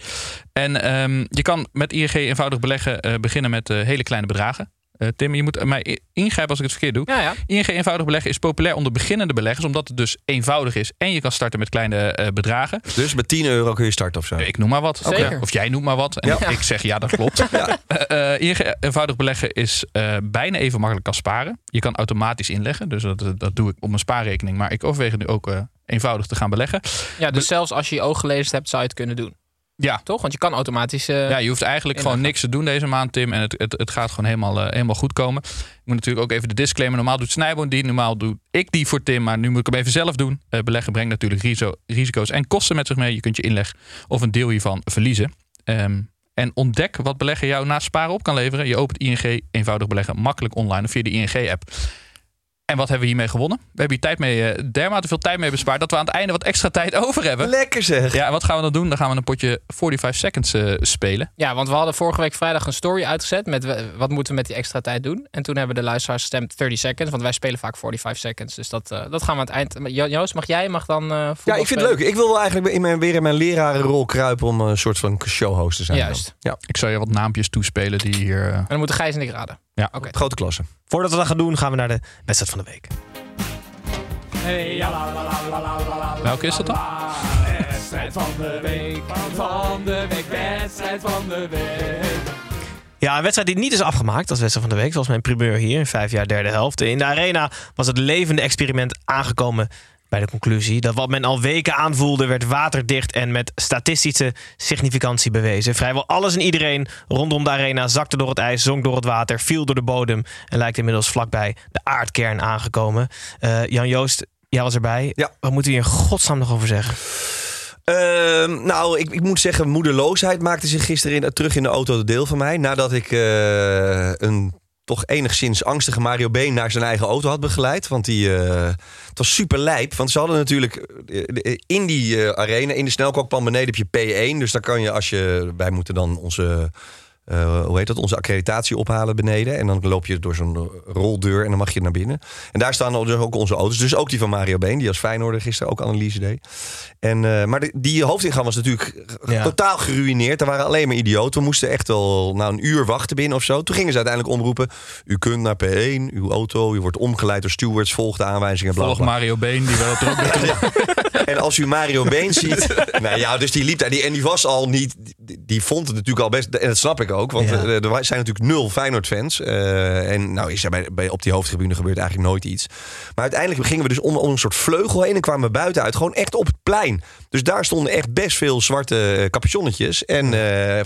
En ehm, je kan met ING eenvoudig beleggen eh, beginnen met eh, hele kleine bedragen. Eh, Tim, je moet mij ingrijpen als ik het verkeerd doe. Ja, ja. ING eenvoudig beleggen is populair onder beginnende beleggers, omdat het dus eenvoudig is en je kan starten met kleine eh, bedragen. Dus met 10 euro kun je starten of zo. Ik noem maar wat. Zeker. Of jij noemt maar wat. En Ja. ik zeg ja, dat klopt. Eh, eh, ING eenvoudig beleggen is eh, bijna even makkelijk als sparen. Je kan automatisch inleggen, dus dat, dat doe ik op mijn spaarrekening. Maar ik overweeg nu ook eh, eenvoudig te gaan beleggen. ja, dus zelfs als je je oog gelezen hebt, zou je het kunnen doen. Ja, Toch? Want je kan automatisch... eh, Ja, je hoeft eigenlijk gewoon niks te doen deze maand, Tim. En het, het, het gaat gewoon helemaal, eh, helemaal goed komen. Ik moet natuurlijk ook even de disclaimer. Normaal doet Snijboon die, normaal doe ik die voor Tim. Maar nu moet ik hem even zelf doen. Eh, beleggen brengt natuurlijk risico, risico's en kosten met zich mee. Je kunt je inleg of een deel hiervan verliezen. Ehm, En ontdek wat beleggen jou naast sparen op kan leveren. Je opent ING eenvoudig beleggen makkelijk online of via de ING-app. En wat hebben we hiermee gewonnen? We hebben hier tijd mee, eh, dermate veel tijd mee bespaard dat we aan het einde wat extra tijd over hebben. Lekker zeg. Ja, en wat gaan we dan doen? Dan gaan we een potje 45 seconds eh, spelen. Ja, want we hadden vorige week vrijdag een story uitgezet met we- wat moeten we met die extra tijd doen. En toen hebben de luisteraars gestemd 30 seconds, want wij spelen vaak 45 seconds. Dus dat, eh, dat gaan we aan het eind. Jo- Joost, mag jij mag dan eh Ja, ik vind het leuk. Ik wil wel eigenlijk in mijn, weer in mijn lerarenrol kruipen om een soort van showhost te zijn. Juist. dan. Ja, Ik zal je wat naampjes toespelen die hier... eh, En dan moeten Gijs en ik raden. Ja. Oké. grote klasse. Voordat we dat gaan doen, gaan we naar de wedstrijd van de week. Hey, Welke is dat dan? Wedstrijd van de week, van de week, wedstrijd van de week. Ja, een wedstrijd die niet is afgemaakt als wedstrijd van de week. Zoals mijn primeur hier in vijf jaar derde helft. In de arena was het levende experiment aangekomen bij de conclusie. Dat wat men al weken aanvoelde werd waterdicht en met statistische significantie bewezen. Vrijwel alles en iedereen rondom de arena zakte door het ijs, zonk door het water, viel door de bodem en lijkt inmiddels vlakbij de aardkern aangekomen. Eh, Jan Joost, jij was erbij. Ja. Wat moeten we hier in godsnaam nog over zeggen? Ehm, nou, ik, ik moet zeggen, moedeloosheid maakte zich gisteren in, terug in de auto de deel van mij. Nadat ik eh, een toch enigszins angstige Mario Been naar zijn eigen auto had begeleid. Want die, eh, het was super lijp. Want ze hadden natuurlijk eh, in die eh, arena, in de snelkookpan beneden heb je P1. Dus daar kan je, als je, wij moeten dan onze... eh, hoe heet dat? Onze accreditatie ophalen beneden. En dan loop je door zo'n roldeur en dan mag je naar binnen. En daar staan dus ook onze auto's. Dus ook die van Mario Been, die als Feyenoorder gisteren ook analyse deed. En, eh, maar de- die hoofdingang was natuurlijk Ja. totaal geruineerd. Er waren alleen maar idioten. We moesten echt wel nou, een uur wachten binnen of zo. Toen gingen ze uiteindelijk omroepen. U kunt naar P1, uw auto. U wordt omgeleid door stewards. Volg de aanwijzingen. Bla, Volg. Mario Been, die wel naartoe. En als u Mario Been ziet. nou ja, dus die liep daar. Die, en die was al niet. Die, die vond het natuurlijk al best. En dat snap ik ook. Want Ja. eh, er zijn natuurlijk nul Feyenoord-fans. Eh, en nou is er bij, bij, op die hoofdtribune gebeurt eigenlijk nooit iets. Maar uiteindelijk gingen we dus om een soort vleugel heen. En kwamen we buiten uit. Gewoon echt op het plein. Dus daar stonden echt best veel zwarte eh, capuchonnetjes. En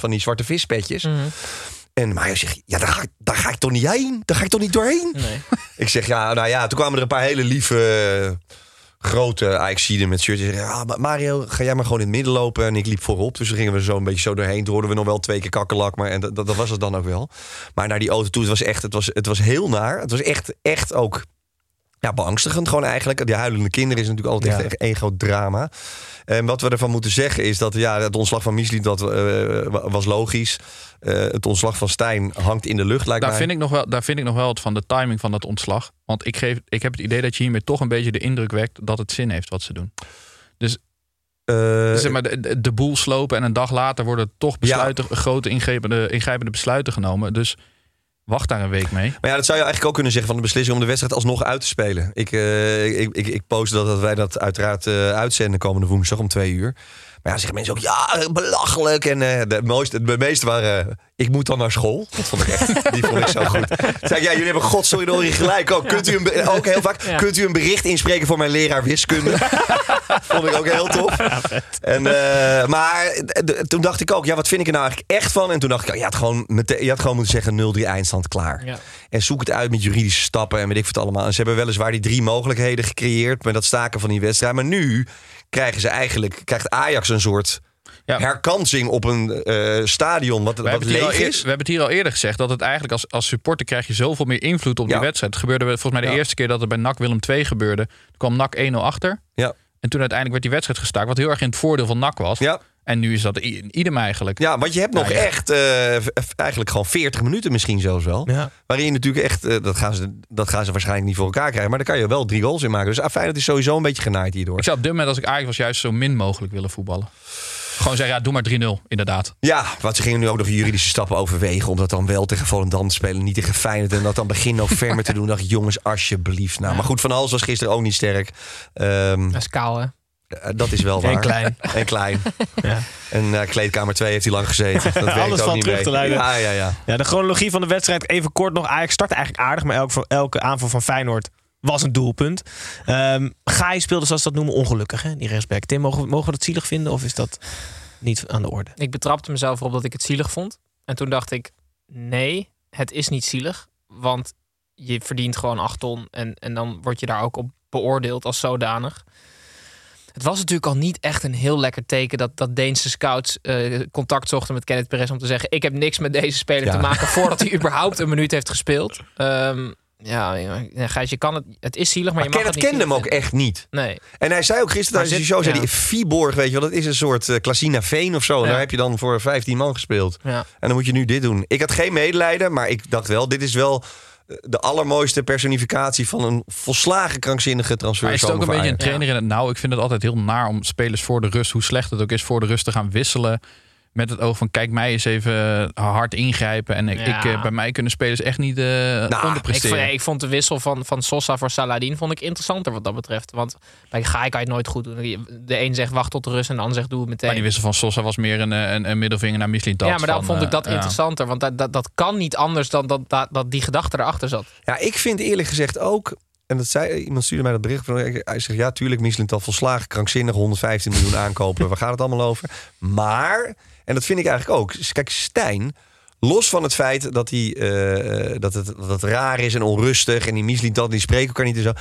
van die zwarte vispetjes. En Mario zegt, ja, daar ga, ik- daar ga ik toch niet heen? Daar ga ik toch niet doorheen? Nee. Ik zeg, ja, nou ja, toen kwamen er een paar hele lieve, grote Ajaxiden met shirtjes. Ja, Mario, ga jij maar gewoon in het midden lopen. En ik liep voorop, dus gingen we zo een beetje zo doorheen. Toen hoorden we nog wel twee keer kakkelak, maar en dat, dat, dat was het dan ook wel. Maar naar die auto toe, het was echt, het was, het was heel naar. Het was echt, echt ook ja, beangstigend gewoon eigenlijk. Die huilende kinderen is natuurlijk altijd Ja. echt één groot drama. En wat we ervan moeten zeggen is dat ja, het ontslag van Misli dat, eh, was logisch. Eh, het ontslag van Stijn hangt in de lucht, lijkt Daar mij. vind, ik nog wel, daar vind ik nog wel wat van de timing van dat ontslag. Want ik, geef, ik heb het idee dat je hiermee toch een beetje de indruk wekt dat het zin heeft wat ze doen. Eh, zeg maar, de, de- de boel slopen en een dag later worden toch besluiten, grote ingrijpende, ingrijpende besluiten genomen. Dus wacht daar een week mee. Maar ja, dat zou je eigenlijk ook kunnen zeggen van de beslissing om de wedstrijd alsnog uit te spelen. Ik, eh, ik, ik, ik post dat, dat wij dat uiteraard eh, uitzenden komende woensdag om twee uur. Maar ja, zeggen mensen ook, ja, belachelijk. En eh de, mooiste, de meeste waren, eh, ik moet dan naar school. Dat vond ik echt, die vond ik zo goed. Toen zei ik, ja, jullie hebben godsorry gelijk ook. Kunt u een, ook heel vaak, Ja. kunt u een bericht inspreken voor mijn leraar wiskunde? vond ik ook heel tof. En, eh, maar toen dacht ik ook, ja, wat vind ik er nou eigenlijk echt van? En toen dacht ik, ja, je had gewoon, meteen, je had gewoon moeten zeggen 0-3 eindstand klaar. Ja. En zoek het uit met juridische stappen en weet ik wat allemaal. En ze hebben weliswaar die drie mogelijkheden gecreëerd met dat staken van die wedstrijd. Maar nu krijgen ze eigenlijk, krijgt Ajax een soort Ja. herkansing op een eh, stadion wat, We wat leeg is. we hebben het hier al eerder gezegd dat het eigenlijk als, als supporter krijg je zoveel meer invloed op Ja. die wedstrijd. Het gebeurde volgens mij de Ja. eerste keer dat het bij NAC Willem II gebeurde. Toen kwam NAC 1-0 achter. Ja. En toen uiteindelijk werd die wedstrijd gestaakt, wat heel erg in het voordeel van NAC was. Ja. En nu is dat idem eigenlijk. Ja, want je hebt nog Ja, ja. echt eh, eigenlijk gewoon 40 minuten misschien zelfs wel. Ja. Waarin je natuurlijk echt, eh, dat, gaan ze, dat gaan ze waarschijnlijk niet voor elkaar krijgen. Maar daar kan je wel drie goals in maken. Dus afijn, het is sowieso een beetje genaaid hierdoor. Ik zou op dit moment als ik Ajax was juist zo min mogelijk willen voetballen. Gewoon zeggen, ja, doe maar 3-0, inderdaad. Ja, want ze gingen nu ook nog juridische stappen overwegen. Om dat dan wel tegen Volendam te spelen, niet tegen Feyenoord. En dat dan begin november te doen. dacht ik, jongens, alsjeblieft. Nou, maar goed, Van Hals was gisteren ook niet sterk. Ehm, Dat is kaal, hè? Eh, dat is wel waar. En klein. En klein. Ja. En eh, kleedkamer 2 heeft hij lang gezeten. Dat werkt Alles ook valt niet terug mee. te leiden. Ja, ja, ja. Ja, de chronologie van de wedstrijd, even kort nog. Ajax startte eigenlijk aardig, maar elke, elke aanval van Feyenoord was een doelpunt. Ehm Gaai speelde, zoals ze dat noemen, ongelukkig, hè, die rechtsback. Tim, mogen we, mogen we dat zielig vinden of is dat niet aan de orde? Ik betrapte mezelf erop dat ik het zielig vond. En toen dacht ik, nee, het is niet zielig. Want je verdient gewoon 8 ton. En, en dan word je daar ook op beoordeeld als zodanig. Het was natuurlijk al niet echt een heel lekker teken dat, dat Deense scouts eh, contact zochten met Kenneth Perez om te zeggen: Ik heb niks met deze speler Ja. te maken voordat hij überhaupt een minuut heeft gespeeld. Ehm, ja, Gijs, je kan het. Het is zielig, maar, Maar je mag het niet kende hem ook echt niet. Nee. En hij zei ook gisteren tijdens die zit- show, zei ja. hij, Viborg, weet je wel, dat is een soort uh, Klassina Veen of zo. En daar heb je dan voor 15 man gespeeld. Ja. En dan moet je nu dit doen. Ik had geen medelijden, maar ik dacht wel, dit is wel eh, de allermooiste personificatie van een volslagen krankzinnige transfer. Maar is het ook een beetje een trainer in het nauw? Ik vind het altijd heel naar om spelers voor de rust, hoe slecht het ook is, voor de rust te gaan wisselen. Met het oog van, kijk mij eens even hard ingrijpen. En ik, Ja. ik, eh, bij mij kunnen spelers echt niet eh Ik vond, onderpresteren. ik vond de wissel van, van Sosa voor Saladin vond ik interessanter wat dat betreft. Want bij Gaai kan je het nooit goed doen. De een zegt wacht tot de rust en de ander zegt doe het meteen. Maar die wissel van Sosa was meer een, eh, een, een middelvinger naar Michelin ja, maar dan vond ik dat interessanter. Want dat, dat, dat kan niet anders dan dat, dat, dat die gedachte erachter zat. Ja, ik vind eerlijk gezegd ook. En dat zei iemand stuurde mij dat bericht. van- Hij zegt ja, tuurlijk, Michelin al volslagen krankzinnig, 115 miljoen aankopen. Waar gaat het allemaal over? Maar, en dat vind ik eigenlijk ook. Kijk, Stijn, los van het feit dat, hij, eh, dat, het, dat raar is en onrustig en die Michelin die spreken elkaar niet en zo.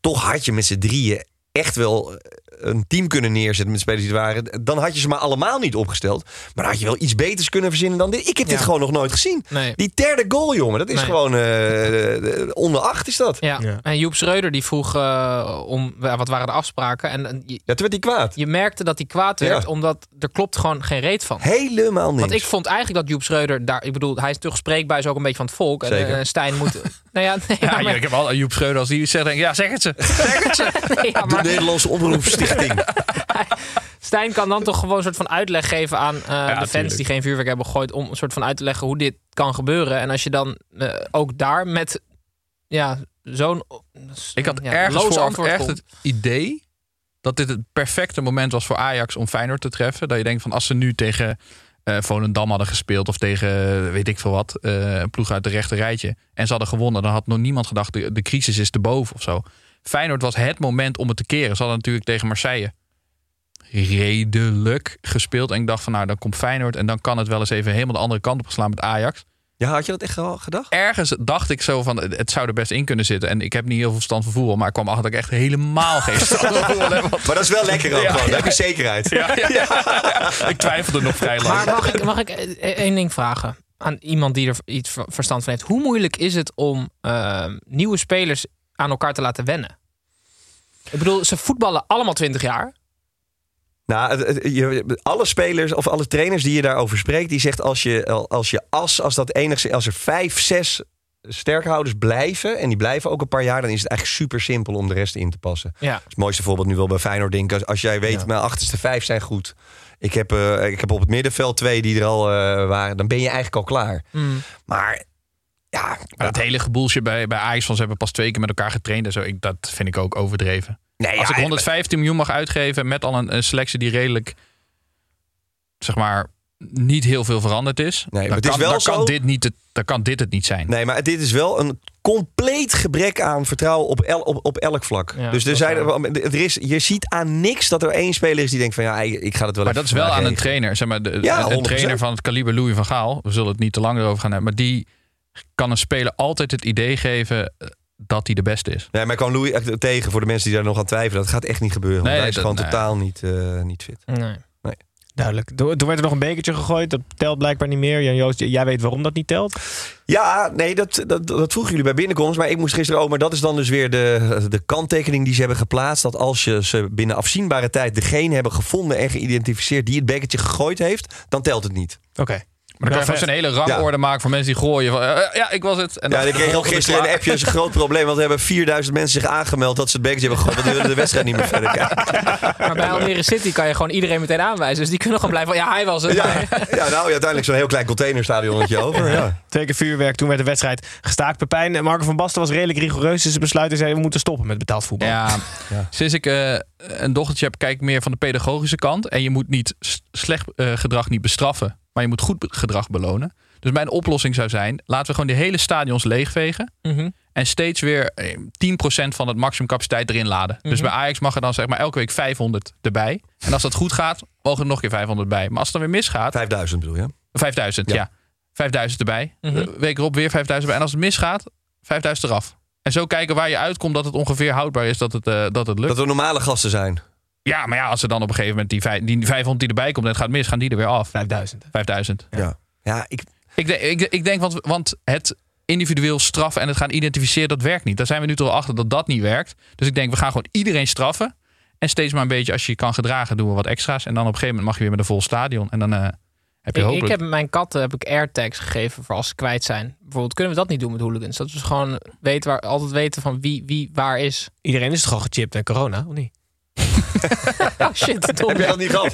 Toch had je met z'n drieën echt wel een team kunnen neerzetten met spelers die er waren. Dan had je ze maar allemaal niet opgesteld. Maar dan had je wel iets beters kunnen verzinnen dan dit. Ik heb dit gewoon nog nooit gezien. Nee. Die derde goal, jongen, dat is Nee. gewoon eh, onder acht is dat. Ja. En Joep Schreuder die vroeg eh, om wat waren de afspraken. En, en je, Ja, toen werd hij kwaad. je merkte dat hij kwaad werd, Ja. omdat er klopt gewoon geen reet van. Helemaal niks. Want ik vond eigenlijk dat Joep Schreuder daar, ik bedoel, hij is toch spreekbaar, is ook een beetje van het volk. En, eh, Stijn moet. nou ja, nee, Ja, maar, ik heb al Joep Schreuder als die zegt, denk ik, ja, zeg het ze. Zeg het ze. nee, ja, de maar Nederlandse Stijn kan dan toch gewoon een soort van uitleg geven aan eh, de fans tuurlijk. die geen vuurwerk hebben gegooid. Om een soort van uit te leggen hoe dit kan gebeuren. En als je dan eh, ook daar met ja, zo'n. Ik had ja, ergens voor echt komt. het idee dat dit het perfecte moment was voor Ajax om Feyenoord te treffen. Dat je denkt van als ze nu tegen eh Volendam hadden gespeeld of tegen weet ik veel wat, een ploeg uit de rechte rijtje en ze hadden gewonnen, dan had nog niemand gedacht de, de crisis is te boven of zo. Feyenoord was het moment om het te keren. Ze hadden natuurlijk tegen Marseille redelijk gespeeld. En ik dacht van nou, dan komt Feyenoord en dan kan het wel eens even helemaal de andere kant op geslaan met Ajax. Ja, had je dat echt al gedacht? Ergens dacht ik zo van, het zou er best in kunnen zitten. En ik heb niet heel veel verstand van voetbal, maar ik kwam achter dat ik echt helemaal geen verstand van voetbal heb. Maar dat is wel lekker ook Ja, gewoon. Ja. heb je zekerheid. Ja, ja, ja. Ik twijfelde nog vrij lang. Maar mag ik, mag ik eh, één ding vragen aan iemand die er iets ver- verstand van heeft? Hoe moeilijk is het om eh, nieuwe spelers aan elkaar te laten wennen? Ik bedoel, ze voetballen allemaal 20 jaar. Nou, alle spelers of alle trainers die je daarover spreekt, die zegt als je als je as, als dat enigszins, als er vijf, zes sterkhouders blijven en die blijven ook een paar jaar, dan is het eigenlijk super simpel om de rest in te passen. Ja. Het mooiste voorbeeld nu wel bij Feyenoord denk ik. Als, als jij weet, mijn achterste vijf zijn goed. Ik heb, eh, ik heb op het middenveld twee die er al eh, waren. Dan ben je eigenlijk al klaar. Mm. Maar ja, Maar het hele geboeltje bij, bij Ajax van ze hebben pas twee keer met elkaar getraind en zo. Ik, dat vind ik ook overdreven. nee, Als ja, ik 115 miljoen mag uitgeven met al een, een selectie die redelijk, zeg maar, niet heel veel veranderd is. Nee, maar dan het is kan, wel dan zo- kan dit niet het, dan kan dit het niet zijn. Nee, maar dit is wel een compleet gebrek aan vertrouwen op, el- op, op elk vlak. Ja, dus er dat zijn, is er is, je ziet aan niks dat er één speler is die denkt van ja, ik ga het wel Maar dat is wel aan een trainer. Zeg maar, de, Ja, een, een 100%. trainer van het kaliber Louis van Gaal. We zullen het niet te lang erover gaan hebben. Maar die kan een speler altijd het idee geven eh, dat hij de beste is. Nee, maar ik kwam Louis echt tegen voor de mensen die daar nog aan twijfelen. Dat gaat echt niet gebeuren. want Nee, hij is dat- gewoon nee. totaal niet, eh, niet fit. Nee. Duidelijk. Toen toen werd er nog een bekertje gegooid. Dat telt blijkbaar niet meer. Jan Joost, jij weet waarom dat niet telt. Ja, nee, dat, dat, dat vroegen jullie bij binnenkomst. Maar ik moest gisteren ook. Maar dat is dan dus weer de, de kanttekening die ze hebben geplaatst. Dat als je ze binnen afzienbare tijd degene hebben gevonden en geïdentificeerd die het bekertje gegooid heeft, dan telt het niet. Oké. Maar dan kan je een hele rangorde maken van mensen die gooien. Van, eh, ja, ik was het. En Ja, ik kreeg ook volgende gisteren een appje. Dat is een groot probleem. Want er hebben 4000 mensen zich aangemeld dat ze het bekertje hebben gegooid. Want die willen de wedstrijd niet meer verder kijken. Maar bij Almere City kan je gewoon iedereen meteen aanwijzen. Dus die kunnen gewoon blijven van ja, hij was het. Ja, ja nou, uiteindelijk zo'n heel klein containerstadionnetje over. Ja. Twee keer vuurwerk. Toen werd de wedstrijd gestaakt. Pepijn en Marco van Basten was redelijk rigoureus. Dus ze besluiten zei we moeten stoppen met betaald voetbal. Ja, sinds ik eh, een dochtertje heb, kijk ik meer van de pedagogische kant. En je moet niet slecht eh, gedrag niet bestraffen, maar je moet goed gedrag belonen. Dus mijn oplossing zou zijn, laten we gewoon de hele stadions leegvegen. Mhm. En steeds weer eh, 10% van het maximumcapaciteit erin laden. Dus bij Ajax mag er dan zeg maar elke week 500 erbij. En als dat goed gaat, mogen er nog een keer 500 bij. Maar als het dan weer misgaat, 5000 bedoel je? 5000, ja. Ja. 5000 erbij. Mhm. De week erop weer 5000 erbij. En als het misgaat, 5000 eraf. En zo kijken waar je uitkomt dat het ongeveer houdbaar is dat het, eh, dat het lukt. Dat er normale gasten zijn. Ja, maar ja, als er dan op een gegeven moment die, die 500 die erbij komt en het gaat mis, gaan die er weer af. 5000. 5000. Ja, ja ik, Ik, denk- ik, ik denk, want, want het individueel straffen en het gaan identificeren, dat werkt niet. Daar zijn we nu toch al achter dat dat niet werkt. Dus ik denk, we gaan gewoon iedereen straffen. En steeds maar een beetje, als je je kan gedragen, doen we wat extra's. En dan op een gegeven moment mag je weer met een vol stadion. En dan eh, heb je Ik, ik hopelijk... heb mijn katten heb ik airtags gegeven voor als ze kwijt zijn. Bijvoorbeeld kunnen we dat niet doen met hooligans. Dat we gewoon weten waar, altijd weten van wie, wie waar is. Iedereen is toch al gechipt en corona, of niet? Oh shit, dom. heb je dat niet gehad?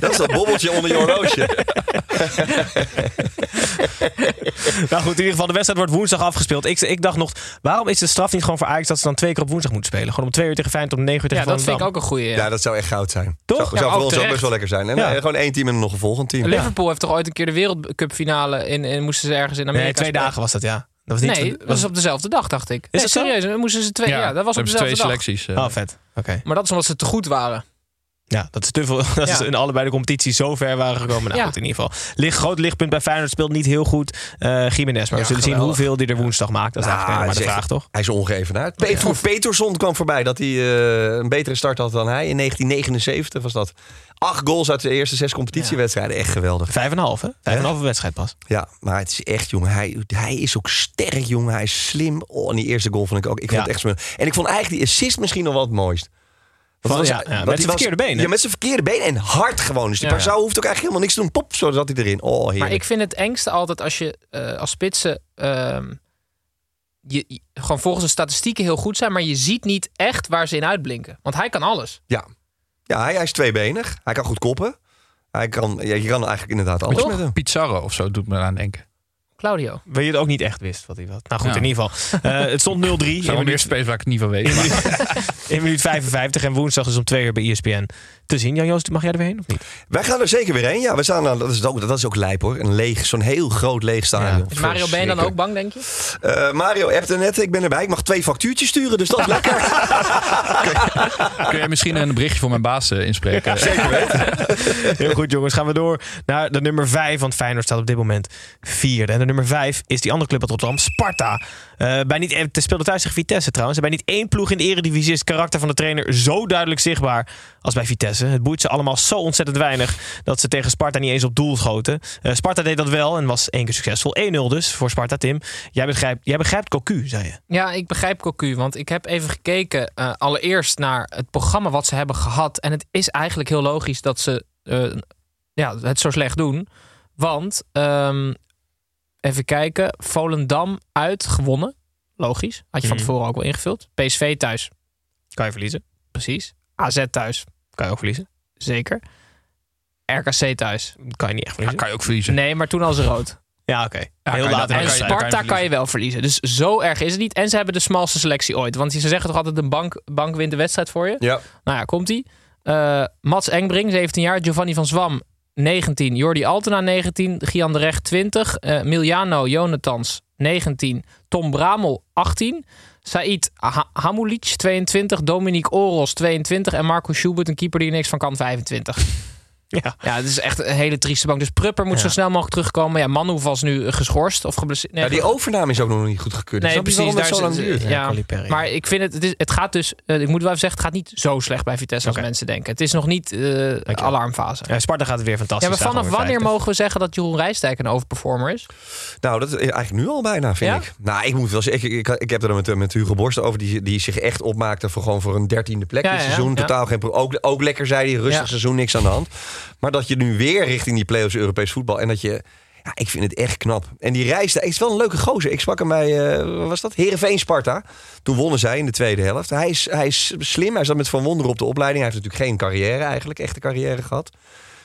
Dat is dat bobbeltje onder je horloge. nou goed, in ieder geval, de wedstrijd wordt woensdag afgespeeld. Ik, ik dacht nog, waarom is de straf niet gewoon voor Ajax dat ze dan twee keer op woensdag moeten spelen? Gewoon om twee uur tegen Feyenoord, om negen uur tegen Ja, dat vind ik ook een goede. Ja, dat zou echt goud zijn. Toch? Zou, Ja, zou voor ons ook best wel lekker zijn. En Ja. eh, gewoon één team en nog een volgend team. Liverpool heeft toch ooit een keer de wereldcupfinale in, in moesten ze ergens in Amerika Nee, twee spelen? dagen was dat, ja. Dat was niet nee, dat was op dezelfde dag, dacht ik. nee, dat zo? serieus, dan moesten ze twee. Ja, dat was op ze twee dezelfde dag. selecties. Oh, vet. Oké. Maar dat is omdat ze te goed waren. Ja, dat is te veel. Dat Ja. ze in allebei de competities zo ver waren gekomen. Nou Ja. goed, in ieder geval. Ligt, groot lichtpunt bij Feyenoord speelt niet heel goed. eh Jiménez. Maar we zullen zien hoeveel die er woensdag maakt. Dat is Nou, eigenlijk maar de is vraag, echt- toch? Hij is ongeëvenaard. Peter Peterson kwam voorbij dat hij eh, een betere start had dan hij. In 1979 was dat. Acht goals uit de eerste zes competitiewedstrijden. Echt geweldig. Vijf en een half, hè? Vijf en een half wedstrijd pas. Ja, maar het is echt, jongen. Hij, hij is ook sterk, jongen. Hij is slim. Oh, en die eerste goal vond ik ook. Ik vond het echt. En ik vond eigenlijk die assist misschien nog wel het mooist. Van- ja, met zijn verkeerde been, hè? Ja, met zijn verkeerde been en hard gewoon. Dus die Ja. Parzou hoeft ook eigenlijk helemaal niks te doen. Pop, zo zat hij erin. Oh, heerlijk. Maar ik vind het engste altijd als je eh, als spitsen ehm, je, je- gewoon volgens de statistieken heel goed zijn, maar je ziet niet echt waar ze in uitblinken. Want hij kan alles. Ja, ja hij, hij is tweebenig. Hij kan goed koppen. Hij kan, ja, je kan eigenlijk inderdaad alles met hem. Pizarro of zo doet me aan denken. Claudio. Waar je het ook niet echt wist wat hij was. Nou goed, Ja. in ieder geval. Eh, het stond 0-3 Er in zijn wel meer spelers waar ik het niet van weet. in minuut 55. En woensdag is om twee uur bij ESPN te zien. Jan Joost, mag jij er weer heen of niet? Wij gaan er zeker weer heen. Ja, we staan aan, dat, is ook, dat is ook lijp hoor. Een leeg, zo'n heel groot leeg stadion. Is Mario Been dan ook bang, denk je? Eh, Mario appte net, ik ben erbij. Ik mag twee factuurtjes sturen, dus dat is lekker. Kun jij misschien een berichtje voor mijn baas eh, inspreken? Zeker weten. Heel goed, jongens. Gaan we door naar de nummer 5. Want Feyenoord staat op dit moment vierde. En de nummer 5 is die andere club uit Rotterdam, Sparta. Eh, bij niet, het speelde thuis tegen Vitesse trouwens. En bij niet één ploeg in de eredivisie is het karakter van de trainer zo duidelijk zichtbaar als bij Vitesse. Het boeit ze allemaal zo ontzettend weinig dat ze tegen Sparta niet eens op doel schoten. Eh, Sparta deed dat wel en was één keer succesvol. 1-0 dus voor Sparta, Tim. Jij begrijpt, jij begrijpt Cocu, zei je. Ja, ik begrijp Cocu, want ik heb even gekeken eh, allereerst naar het programma wat ze hebben gehad. En het is eigenlijk heel logisch dat ze eh, ja, het zo slecht doen. Want, ehm, even kijken, Volendam uitgewonnen. Logisch, had je van Mhm. tevoren ook wel ingevuld. PSV thuis, Kan je verliezen. precies. AZ thuis, Kan je ook verliezen. zeker. RKC thuis. Kan je niet echt Ja, verliezen. kan je ook verliezen. Nee, maar toen al ze rood. Ja, oké. Heel laat En kan je Sparta kan je wel verliezen. Dus zo erg is het niet. En ze hebben de smalste selectie ooit. Want ze zeggen toch altijd een bank, bank wint de wedstrijd voor je? Ja. Nou ja, komt ie. Eh, Mats Engbring, 17 jaar. Giovanni van Zwam, 19. Jordi Altena, 19. Gian de Recht, 20. Eh Miljano Jonathans, 19. Tom Bramel, 18. Said ha Hamulic, 22. Dominique Oros, 22. En Marco Schubert, een keeper die niks van kan, 25. Ja. Ja, het is echt een hele trieste bank. Dus Prupper moet Ja. zo snel mogelijk terugkomen. Ja, Manu was nu geschorst of geblesseerd. Nee, Ja, die overname is ook nog niet goed gekeurd. Nee, Snap je precies. Daar zo is- lang duurt? Ja, maar ik vind het, het, is, het gaat dus, eh, ik moet wel even zeggen, het gaat niet zo slecht bij Vitesse als mensen denken. Het is nog niet eh alarmfase. Ja, Sparta gaat het weer fantastisch. Ja, maar vanaf wanneer mogen we zeggen dat Jeroen Rijstijk een overperformer is? Nou, dat is eigenlijk nu al bijna, vind ik. Nou, ik moet wel zeggen, ik, ik, ik heb er met, met Hugo Borst over, die, die zich echt opmaakte voor gewoon voor een dertiende plek dit seizoen. Totaal geen ook, ook lekker, zei hij, rustig seizoen, niks aan de hand. Maar dat je nu weer richting die play-offs Europees voetbal en dat je... Ja, ik vind het echt knap. En die reis, hij is wel een leuke gozer. Ik sprak hem bij, eh, wat was dat? Heerenveen Sparta. Toen wonnen zij in de tweede helft. Hij is, hij is slim, hij zat met Van Wonderen op de opleiding. Hij heeft natuurlijk geen carrière eigenlijk, echte carrière gehad.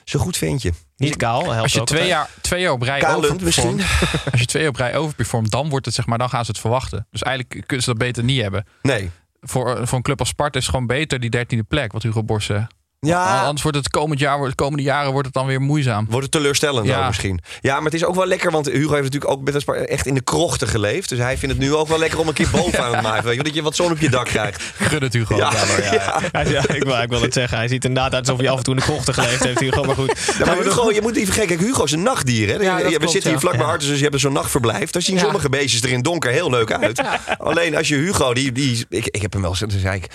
Zo goed vind je. Niet kaal, helpt Als je ook twee jaar, twee jaar op rij overperformt, misschien. als je twee jaar op rij overperformt, dan wordt het zeg maar, dan gaan ze het verwachten. Dus eigenlijk kunnen ze dat beter niet hebben. Nee. Voor, voor een club als Sparta is het gewoon beter die dertiende plek, wat Hugo Borst zegt. Ja, Anders wordt het komend jaar, de komende jaren wordt het dan weer moeizaam. Wordt het teleurstellend Ja. dan misschien. Ja, maar het is ook wel lekker, want Hugo heeft natuurlijk ook met echt in de krochten geleefd. Dus hij vindt het nu ook wel lekker om een keer bovenaan te maken. Weet je, dat je wat zon op je dak krijgt. Gun het Hugo. Ja, ja, ja. Ik, wil, ik wil het zeggen. Hij ziet inderdaad uit alsof hij af en toe in de krochten geleefd heeft. Hugo, maar goed. Maar Hugo, je moet niet vergeten, kijk, Hugo is een nachtdier. Hè? We klopt, zitten hier vlak bij Ja. Artes, dus je hebt zo'n nachtverblijf. Daar zien sommige beestjes er in donker heel leuk uit. Alleen als je Hugo, die, die, ik, ik heb hem wel eens, zei ik...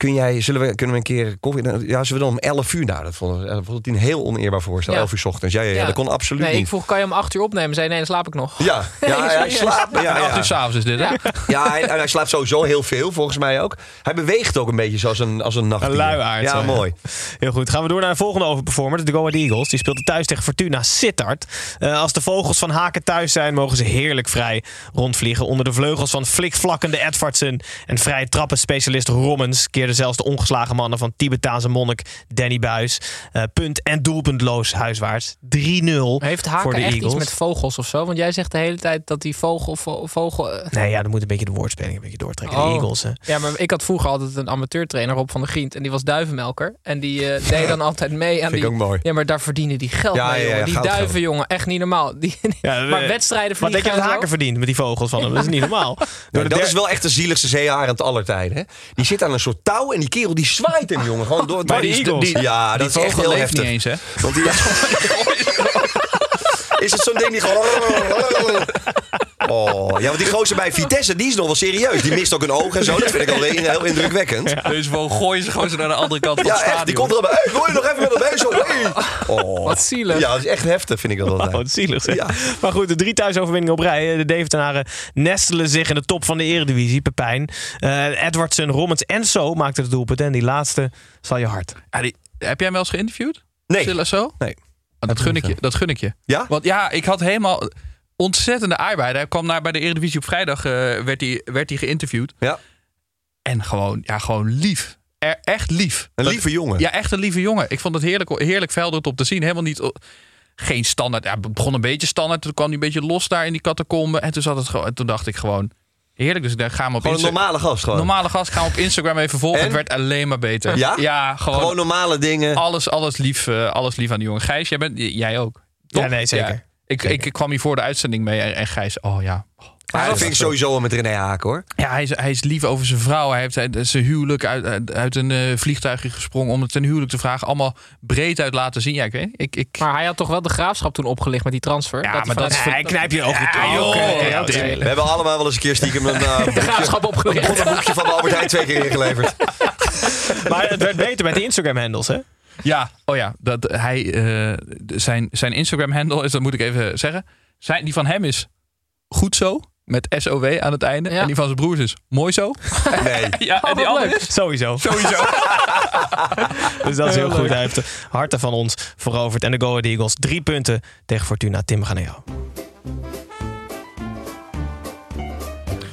Kun jij, zullen we, kunnen we een keer koffie... Ja, zullen we dan om 11 uur? Nou, dat vond, dat vond hij een heel oneerbaar voorstel. Ja. 11 uur 's ochtends. Ja, ja, ja, dat kon absoluut nee, niet. ik vroeg, kan je om acht uur opnemen? Zei nee, dan slaap ik nog. Ja, ja, hij slaapt. Ja, Acht ja. uur s'avonds is dit, hè? Ja. Ja, hij, hij slaapt sowieso heel veel, volgens mij ook. Hij beweegt ook een beetje zoals een, als een nachtdier. Een luiaard, Ja, ja. mooi. Heel goed. Gaan we door naar de volgende overperformer. De Go Ahead Eagles. Die speelt thuis tegen Fortuna Sittard. Eh, als de vogels van Haken thuis zijn, mogen ze heerlijk vrij rondvliegen. Onder de vleugels van flikvlakkende Edvardsen en vrije trappenspecialist Rommens zelfs de ongeslagen mannen van Tibetaanse monnik Danny Buis. eh, punt en doelpuntloos huiswaarts. 3-0 Heeft voor Haken de echt Eagles. iets met vogels of zo? Want jij zegt de hele tijd dat die vogel... vo- vogel eh, Nee, ja, dan moet een beetje de woordspeling een beetje doortrekken. Oh. De Eagles, hè. Ja, maar ik had vroeger altijd een amateurtrainer Rob van der Grient. En die was duivenmelker. En die eh, deed dan altijd mee aan Vind ik die... ook mooi. Ja, maar daar verdienen die geld Ja, mee, ja, ja, jongen. Die goud, duiven, goud. jongen. Echt niet normaal. Die, Ja, maar wedstrijden Wat denk je dat? Haken verdient met die vogels van hem? Dat is niet normaal. De dat der- is wel echt de zieligste zeearend aller tijden. Hè? Die zit aan een soort touw en die kerel die zwaait hem, jongen. Gewoon door, door die- Eagles. die- ja, dat Die is echt heel heftig. niet eens, hè? Want die, is het zo'n ding die gewoon... Oh, ja, want die gozer bij Vitesse, die is nog wel serieus. Die mist ook een oog en zo. Dat vind ik alweer heel indrukwekkend. Deze vogel gooien ze gewoon zo naar de andere kant van Ja, het echt. stadion. Die komt er bij. Hey, wil je nog even met dat bezig? Hey. Oh. Wat zielig. Ja, dat is echt heftig, vind ik dat Oh, altijd. wat zielig zeg. Ja. Maar goed, de drie thuisoverwinningen op rij. De Deventenaren nestelen zich in de top van de eredivisie. Pepijn, eh Edwardsen, Rommens en Zo maakten het doelpunt. En die laatste zal je hard. Ja, die- heb jij hem wel eens geïnterviewd? Nee. Silla zo? Nee. Oh, dat, gun ik je, dat gun ik je. Ja? Want ja, ik had helemaal ontzettende aardbeien. Hij kwam naar bij de Eredivisie op vrijdag, eh, werd, hij, werd hij geïnterviewd. Ja. En gewoon, ja, gewoon lief. Er, echt lief. Een Dat- lieve jongen. Ja, echt een lieve jongen. Ik vond het heerlijk, heerlijk velder om te zien. Helemaal niet... Geen standaard. Ja, het begon een beetje standaard. Toen kwam hij een beetje los daar in die catacombe. En toen, zat het en toen dacht ik gewoon... Heerlijk, dus daar gaan we op Gewoon een Insta- normale gast gewoon. Normale gast gaan we op Instagram even volgen. En? Het werd alleen maar beter. Ja? Ja, gewoon, Gewoon normale dingen. alles, alles, lief, eh, alles lief aan die jongen. Gijs, jij, bent, jij ook. Ja, nee, zeker. Ik, ik, ik kwam hier voor de uitzending mee en, en Gijs, oh ja. Ja, dat vind ik sowieso wel met René Haken hoor. Ja, hij is, hij is lief over zijn vrouw. Hij heeft uit- zijn huwelijk uit, uit, een eh, vliegtuigje gesprongen om het ten huwelijk te vragen. Allemaal breed uit laten zien. Ja, ik weet niet. Ik, ik, Maar hij had toch wel de graafschap toen opgelicht met die transfer? Ja, hij maar dat is- Hij knijpt je ook. Ja, joh. Ja, oké. We hebben allemaal wel eens een keer stiekem een, uh, de graafschap opgelicht. een boekje van de Albert Heijn twee keer ingeleverd. Maar het werd beter met de Instagram-handles, hè? Ja, oh ja. Dat, hij, eh, zijn, zijn Instagram-handle is, dat moet ik even zeggen. Zijn, die van hem is goed zo. Met SOW aan het einde. Ja. En die van zijn broers is mooi zo. Nee. Ja, en die wat andere is Sowieso. sowieso. Dus dat is heel Heel goed. leuk. Hij heeft de harten van ons veroverd. En de Go Ahead Eagles. Drie punten tegen Fortuna. Tim, we gaan naar jou.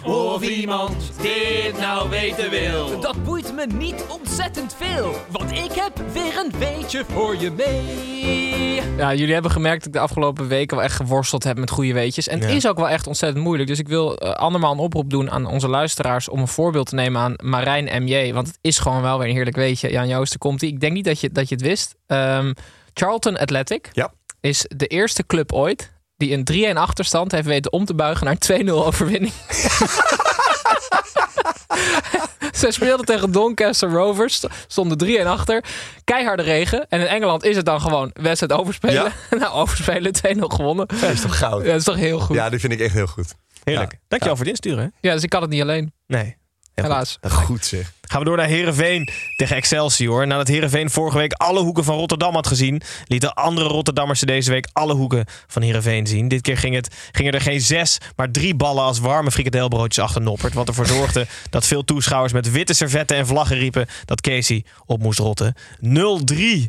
Of iemand dit nou weten wil. Dat boeit me niet ontzettend veel, want ik heb weer een weetje voor je mee. Ja, jullie hebben gemerkt dat ik de afgelopen weken wel echt geworsteld heb met goede weetjes. En het Ja. is ook wel echt ontzettend moeilijk. Dus ik wil eh, andermaal een oproep doen aan onze luisteraars om een voorbeeld te nemen aan Marijn MJ. Want het is gewoon wel weer een heerlijk weetje. Jan Joosten komt ie. Ik denk niet dat je, dat je het wist. Ehm, Charlton Athletic Ja. is de eerste club ooit die een 3-1 achterstand heeft weten om te buigen naar een 2-0 overwinning. Zij speelden tegen Doncaster Rovers, st- stonden 3-1 achter. Keiharde regen. En in Engeland is het dan gewoon wedstrijd overspelen. nou, overspelen, 2-0 gewonnen. Dat is toch goud? Ja, dat is toch heel goed. Ja, Ja, die vind ik echt heel goed. Heerlijk. Ja. Dankjewel voor het insturen. hè? dus ik kan het niet alleen. Nee. Heel goed. Helaas. Goed zeg. Gaan we door naar Herenveen tegen Excelsior. Nadat Herenveen vorige week alle hoeken van Rotterdam had gezien, lieten andere Rotterdammers deze week alle hoeken van Herenveen zien. Dit keer ging het, gingen er geen zes, maar drie ballen als warme frikadelbroodjes achter Noppert. Wat ervoor zorgde dat veel toeschouwers met witte servetten en vlaggen riepen dat Casey op moest rotten. 0-3.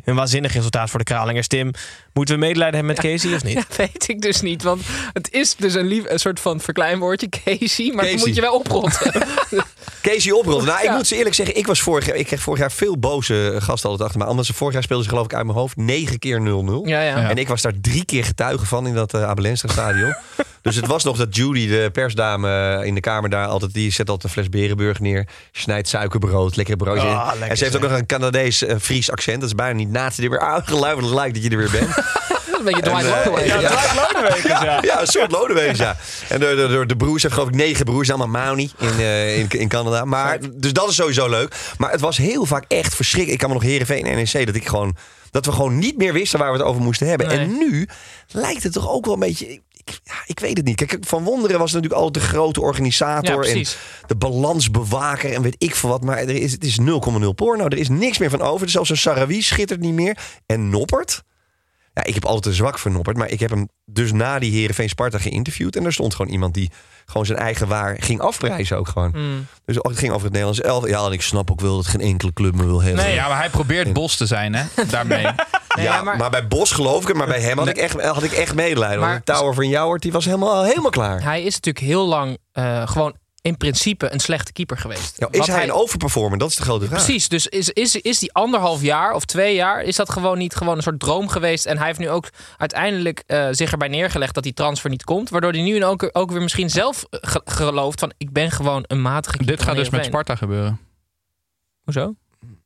Een waanzinnig resultaat voor de Kralingers. Tim, moeten we medelijden hebben met Casey of niet? Ja, weet ik dus niet. Want het is dus een, lief, een soort van verkleinwoordje, Casey. Maar Casey. dan moet je wel oprotten. Casey oprollen. Nou, ik Ja. moet ze eerlijk zeggen, ik was vorig jaar, ik kreeg vorig jaar veel boze gasten altijd achter me. Omdat ze vorig jaar speelden ze geloof ik uit mijn hoofd 9 keer 0-0. ja, ja. Ja. En ik was daar drie keer getuige van in dat uh, stadion. dus het was nog dat Judy, de persdame eh, in de kamer daar, altijd, die zet altijd een fles Berenburg neer. Snijdt suikerbrood, broodje. Ah, lekker en ze heeft ook nog een Canadees eh, Fries accent. Dat is bijna niet naast die weer aangeluiverd lijkt dat je er weer bent. Een beetje Dwight eh, Lodewijk. ja, ja. ja. ja, een soort Lodewees, ja. En de, de, de, de broers heeft geloof ik negen broers, allemaal Mauni in, eh, in, in Canada. Maar, dus dat is sowieso leuk. Maar het was heel vaak echt verschrikkelijk. Ik kan me nog Herenveen en NEC dat ik gewoon... Dat we gewoon niet meer wisten waar we het over moesten hebben. Nee. En nu lijkt het toch ook wel een beetje... Ik ik, ja, ik weet het niet. Kijk, Van Wonderen was natuurlijk altijd de grote Ja, organisator. en de balansbewaker en weet ik veel wat. Maar er is, het is 0,0 porno. Er is niks meer van over. Zelfs een Sarawi schittert niet meer. En Noppert. Ja, ik heb altijd een zwak voor Noppert. Maar ik heb hem dus na die Heerenveen Sparta geïnterviewd. En er stond gewoon iemand die gewoon zijn eigen waar ging afprijzen ook gewoon. Mm. Dus het ging over het Nederlands elf. Ja, en ik snap ook wel dat geen enkele club me wil hebben. Nee, ja, maar hij probeert bos te zijn, hè? Daarmee. ja, maar... bij Bos geloof ik het. Maar bij hem had, ik, echt, had ik echt medelijden. Maar- Want de Tower van Jouwert, die was helemaal, helemaal klaar. Hij is natuurlijk heel lang eh, gewoon in principe een slechte keeper geweest. Ja, is Wat hij, een overperformer? Dat is de grote vraag. Precies, dus is, is, is die anderhalf jaar of twee jaar, is dat gewoon niet gewoon een soort droom geweest? En hij heeft nu ook uiteindelijk eh, zich erbij neergelegd dat die transfer niet komt. Waardoor hij nu ook, ook weer misschien zelf eh, ge- gelooft van ik ben gewoon een matige keeper Dit gaat dus met. Sparta gebeuren. Hoezo?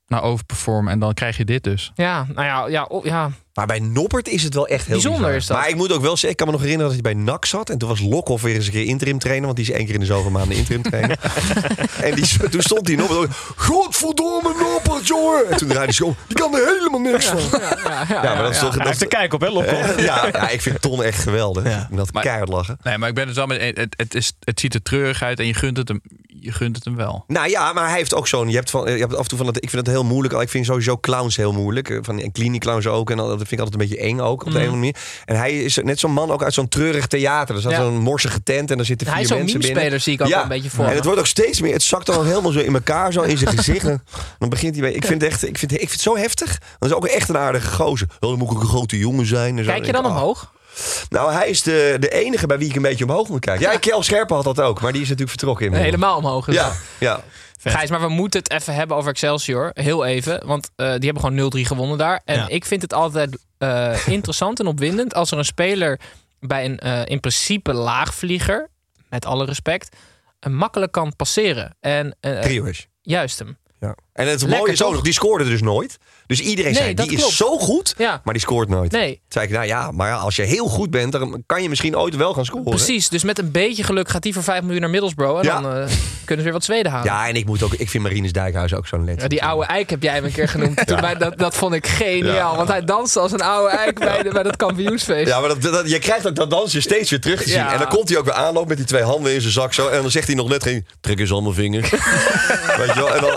Nou, overperformen en dan krijg je dit dus. Ja, nou ja, ja, oh, ja. Maar bij Noppert is het wel echt heel Bijzonder bizar. is dat. Maar ik moet ook wel zeggen, ik kan me nog herinneren dat hij bij NAC zat. En toen was Lokhoff weer eens een keer interim trainer. Want die is één keer in de zoveel maanden interim trainer. en die, toen stond hij nog. Godverdomme Noppert, jongen. En toen draaide hij zich om. Die kan er helemaal niks van. Ja, maar dat is toch... Dat, heeft er kijk op, hè, Lokhoff? ja, ja, ik vind Ton echt geweldig. Ja. En dat Maar- keihard lachen. Nee, maar ik ben het wel met. Het, het, is, het ziet er treurig uit en je gunt het hem, je gunt het hem wel. Nou ja, maar hij heeft ook zo'n. Je hebt, van, je hebt af en toe van dat. Ik vind het heel moeilijk. Ik vind sowieso clowns heel moeilijk. Eh, Van en kliniek clowns ook. En dat vind ik altijd een beetje eng ook op de een of andere manier. En hij is net zo'n man ook uit zo'n treurig theater. Er staat Ja. zo'n morsige tent en daar zitten vier Hij is zo'n mensen binnen. meme-speler, zie ik ook wel een beetje voor En me. het wordt ook steeds meer. Het zakt dan helemaal zo in elkaar, zo in zijn gezicht. En dan begint hij bij. Ik vind het echt. Ik vind, ik vind het zo heftig. Dat is ook echt een aardige gozer. Oh, dan moet ik ook een grote jongen zijn. En zo. Kijk je dan ik, oh. omhoog? Nou, hij is de, de enige bij wie ik een beetje omhoog moet kijken. Ja, Kel Scherpen had dat ook, maar die is natuurlijk vertrokken in. Helemaal omhoog. is Ja, dat. Ja. Gijs, maar we moeten het even hebben over Excelsior. Heel even. Want eh, die hebben gewoon 0-3 gewonnen daar. En Ja. ik vind het altijd eh, interessant en opwindend als er een speler bij een eh, in principe laagvlieger, met alle respect, makkelijk kan passeren. En juist hem. Ja. En het Lekker, mooie is ook nog, die scoorde dus nooit. Dus iedereen Nee, zei, die klopt. is zo goed, Ja. maar die scoort nooit. Nee. Toen zei ik, nou ja, maar als je heel goed bent, dan kan je misschien ooit wel gaan scoren. Precies, dus met een beetje geluk gaat hij voor 5 miljoen naar Middlesbrough. En Ja. dan eh, kunnen ze weer wat Zweden halen. Ja, en ik moet ook, ik vind Marinus Dijkhuis ook zo'n lid. Ja, die oude eik heb jij hem een keer genoemd. Toen wij, dat, dat vond ik geniaal. Want hij danste als een oude eik bij, de, bij dat kampioensfeest. Ja, maar dat, dat- je krijgt ook dat dansje steeds weer terug te zien. En dan komt hij ook weer aanlopen met die twee handen in zijn zak zo. En dan zegt hij nog net geen, trek eens aan mijn vingers. Weet je wel? En dan,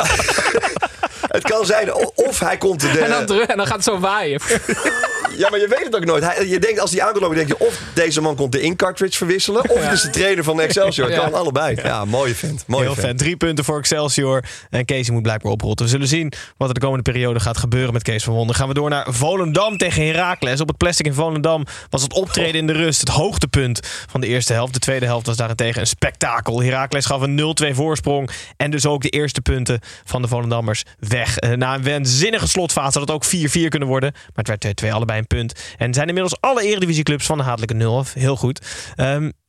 kan zijn, of hij komt de... En dan, en dan gaat het zo waaien. Ja, maar je weet het ook nooit. Hij, je denkt, als hij aankomt denk je of deze man komt de ink-cartridge verwisselen... of het is de trainer van Excelsior. Het kan allebei. Ja, mooie vent. Mooie Heel vent. Drie punten voor Excelsior. En Kees moet blijkbaar oprotten. We zullen zien wat er de komende periode gaat gebeuren met Kees van Wonder. Gaan we door naar Volendam tegen Heracles. Op het plastic in Volendam was het optreden in de rust het hoogtepunt van de eerste helft. De tweede helft was daarentegen een spektakel. Heracles gaf een 0-2 voorsprong. En dus ook de eerste punten van de Volendammers weg. Eh, Na een waanzinnige slotfase had het ook 4-4 kunnen worden. Maar het werd 2-2 allebei een punt. En zijn inmiddels alle eredivisieclubs van de hatelijke 0 af. Heel goed.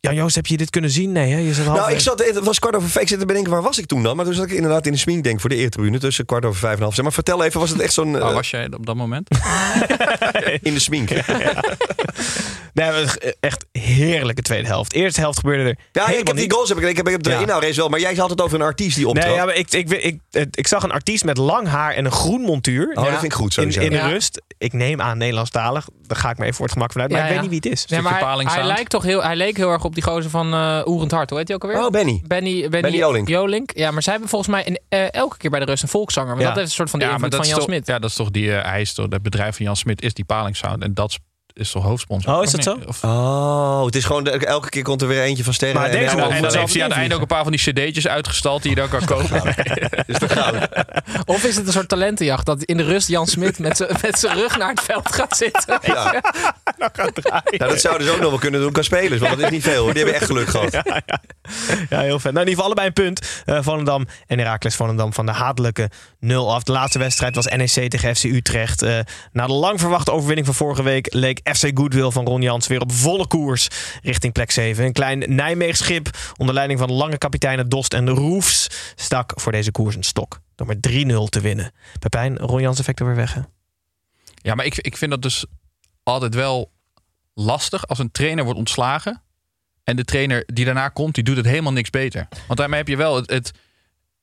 Ehm Jan-Joost, heb je dit kunnen zien? Nee, hè? Je zat half Nou, ik zat, het was kwart over vijf. Ik zit te bedenken, waar was ik toen dan? Maar toen zat ik inderdaad in de smink, denk ik, voor de eertribune. Tussen kwart over vijf en half. zes. Maar vertel even, was het echt zo'n... Waar eh, was jij op dat moment? in de smink. Ja, Nee, we- echt heerlijke tweede helft. Eerste helft gebeurde er ik helemaal heb die niet. goals heb ik, ik heb, ik heb de Ja. inhoudrace wel. Maar jij had het over een artiest die optrad. Nee, ja, maar ik, ik, ik, ik, ik zag een artiest met lang haar en een groen montuur. Oh, dat vind ik goed In, sowieso. in de Ja. rust. Ik neem aan Nederlandstalig. Daar ga ik me even voor het gemak vanuit. Maar Ja, ik ja. weet niet wie het is. Nee, maar hij, lijkt toch heel, hij leek heel erg op die gozer van eh Oerend Hart. Hoe heet hij ook alweer? Oh, Benny. Benny, Benny, Benny Jolink. Ja, maar zij hebben volgens mij in, eh, elke keer bij de rust een volkszanger. Want Ja. dat heeft een soort van de invloed van is Jan Smit. ja, dat is toch die, eh, hij is toch, het bedrijf van Jan Smit is die Palingsound. En dat is toch hoofdsponsor? Oh, is dat zo? Of, Oh, het is gewoon... de- elke keer komt er weer eentje van sterren. Maar en deze en- en dan heeft hij aan het einde ook een paar van die cd'tjes uitgestald die je dan kan kopen. is toch goud? Of is het een soort talentenjacht dat in de rust Jan Smit met zijn met zijn rug naar het veld gaat zitten? Ja. Nou, dat zouden ze ook nog wel kunnen doen qua spelers. Want dat is niet veel hoor. Die hebben echt geluk gehad. Ja, heel vet. Nou, in ieder geval allebei een punt. Eh Volendam en Heracles Volendam van de hatelijke 0 af. De laatste wedstrijd was NEC tegen FC Utrecht. Eh, na de lang verwachte overwinning van vorige week... leek FC Goodwill van Ron Jans weer op volle koers richting plek 7. Een klein Nijmeegs schip onder leiding van lange kapiteinen Dost en Roefs... stak voor deze koers een stok. Door met 3-0 te winnen. Pepijn, Ron Jans effect er weer weg? Ja, maar ik, ik vind dat dus altijd wel lastig als een trainer wordt ontslagen. En de trainer die daarna komt, die doet het helemaal niks beter. Want daarmee heb je wel het,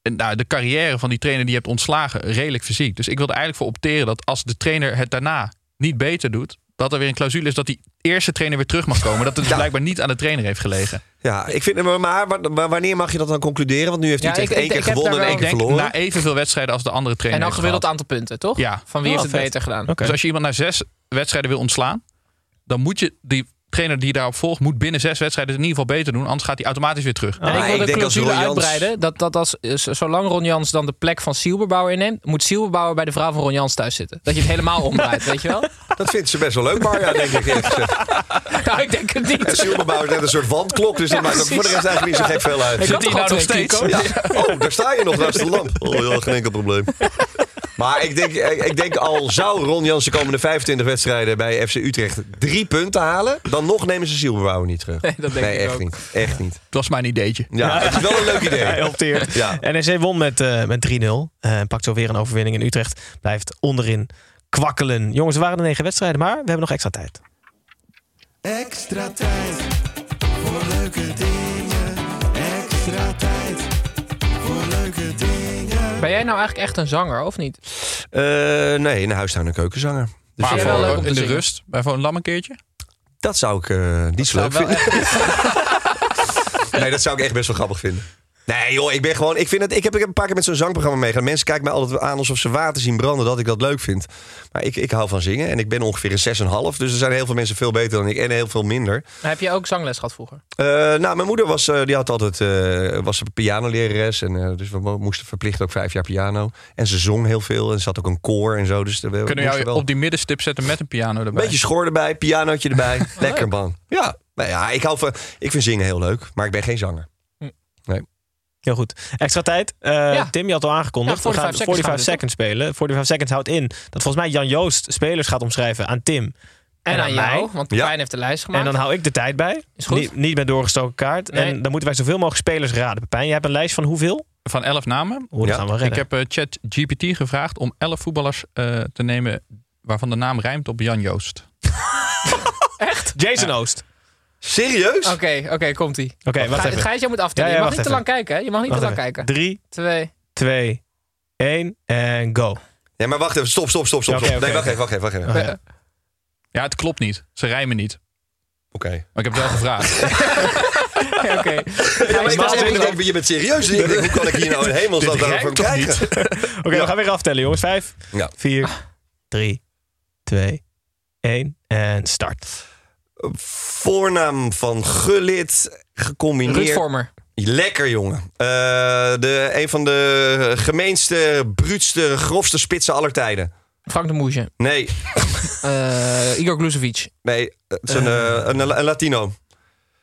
nou, de carrière van die trainer die je hebt ontslagen redelijk fysiek. Dus ik wil er eigenlijk voor opteren dat als de trainer het daarna niet beter doet, dat er weer een clausule is dat die eerste trainer weer terug mag komen. Dat het dus Ja. blijkbaar niet aan de trainer heeft gelegen. Ja, ik vind, maar, maar, maar wanneer mag je dat dan concluderen? Want nu heeft Ja, Utrecht ik- één ik- keer gewonnen en één keer verloren. na evenveel wedstrijden als de andere En trainer dan heeft gemiddeld aantal punten, toch? Ja. Van wie Oh, heeft het vet. beter gedaan? Dus als je iemand na zes wedstrijden wil ontslaan, dan moet je die trainer die daarop volgt, moet binnen zes wedstrijden het in ieder geval beter doen. Anders gaat hij automatisch weer terug. En ik wil ik de denk als clausule uitbreiden. Dat, dat als, eh, zolang Ron Jans dan de plek van Silberbouwer inneemt... moet Silberbouwer bij de vrouw van Ron Jans thuis zitten. Dat je het helemaal omdraait, weet je wel? Dat vindt ze best wel leuk, Marja, denk ik eerlijk gezegd. nou, ik denk het En niet. Silberbouw is net een soort wandklok, dus dat maakt er voor de rest eigenlijk niet zo gek veel uit. Ik had die toch al nou nog steeds? Ja. Oh, daar sta je nog naast de lamp. Oh, ja, geen enkel probleem. Maar ik denk, ik denk al zou Ron Jans de komende 25 wedstrijden bij FC Utrecht drie punten halen, dan nog nemen ze Silberbouwer niet terug. Nee, dat denk ik echt ook. niet. Echt niet. Het was mijn ideetje. Ja, het is wel een leuk idee. Hij opteert. Ja. NEC won met, eh, met 3-0. eh, en pakt zo weer een overwinning. En Utrecht blijft onderin kwakkelen. Jongens, er waren er negen wedstrijden, maar we hebben nog extra tijd. Extra tijd voor leuke dingen. Extra tijd jij nou eigenlijk echt een zanger, of niet? Eh, nee, een huistuin- en keukenzanger. Dus Maar voor, leuk om te in de zingen? rust, bij Van Lam een keertje. dat zou ik eh, niet zo leuk vinden. Nee, dat zou ik echt best wel grappig vinden. Nee joh, ik ben gewoon. Ik, vind het, ik, heb, ik heb een paar keer met zo'n zangprogramma meegaan. Mensen kijken mij altijd aan alsof ze water zien branden. Dat ik dat leuk vind. Maar ik, ik hou van zingen. En ik ben ongeveer een 6,5. Dus er zijn heel veel mensen veel beter dan ik. En heel veel minder. Maar heb je ook zangles gehad vroeger? Eh, nou, mijn moeder was, eh, die had altijd, eh, was een pianolerares. En, dus we mo- moesten verplicht ook vijf jaar piano. En ze zong heel veel. En ze had ook een koor en zo. Dus we Kunnen jou wel- op die middenstip zetten met een piano erbij? Beetje schoor erbij, pianootje erbij. Lekker man. Ja, nou ja ik, hou van, ik vind zingen heel leuk. Maar ik ben geen zanger. Heel goed. Extra tijd. Eh, Ja. Tim, je had al aangekondigd. Ja, we 45 gaan seconds 45 gaan we seconds spelen. 45 seconds houdt in dat volgens mij Jan Joost spelers gaat omschrijven aan Tim. En, En aan aan jou, mij. want Ja. Pepijn heeft de lijst En gemaakt. dan hou ik de tijd bij. Is goed. Niet, niet met doorgestoken kaart. Nee. En dan moeten wij zoveel mogelijk spelers raden. Pepijn, jij hebt een lijst van hoeveel? Van elf namen. Hoe Ja. gaan we redden? Ik heb eh, chat GPT gevraagd om elf voetballers eh, te nemen waarvan de naam rijmt op Jan Joost. Jason Oost. Serieus? Oké, oké, komt-ie. Oké, wacht even. Gijs, jij moet aftellen. Ja, ja, je mag wacht niet te even. lang kijken, hè? Je mag niet Wacht te lang even. kijken. Drie, Twee. twee, één en go. Ja, maar wacht even. Stop, stop, stop, stop. Ja, oké, stop. oké, nee, wacht oké. even, wacht even, wacht even. Oké. ja. Ja, het klopt niet. Ze rijmen niet. Oké. Maar ik heb het wel gevraagd. Oké. Ja, maar ik was even, denk, je bent serieus. Ik denk, hoe kan ik hier nou in hemelsnaam Dit van rijmt toch krijgen? Oké, we gaan weer aftellen, jongens. Vijf, Ja. vier, drie, twee, één en start. Voornaam van Gullit gecombineerd. Ruud Vormer. Lekker, jongen. Eh, de, een van de gemeenste, bruutste, grofste spitsen aller tijden. Frank de Moesje. Nee, Eh, Igor Gluzovic. nee. Het is een, eh, een, een Latino.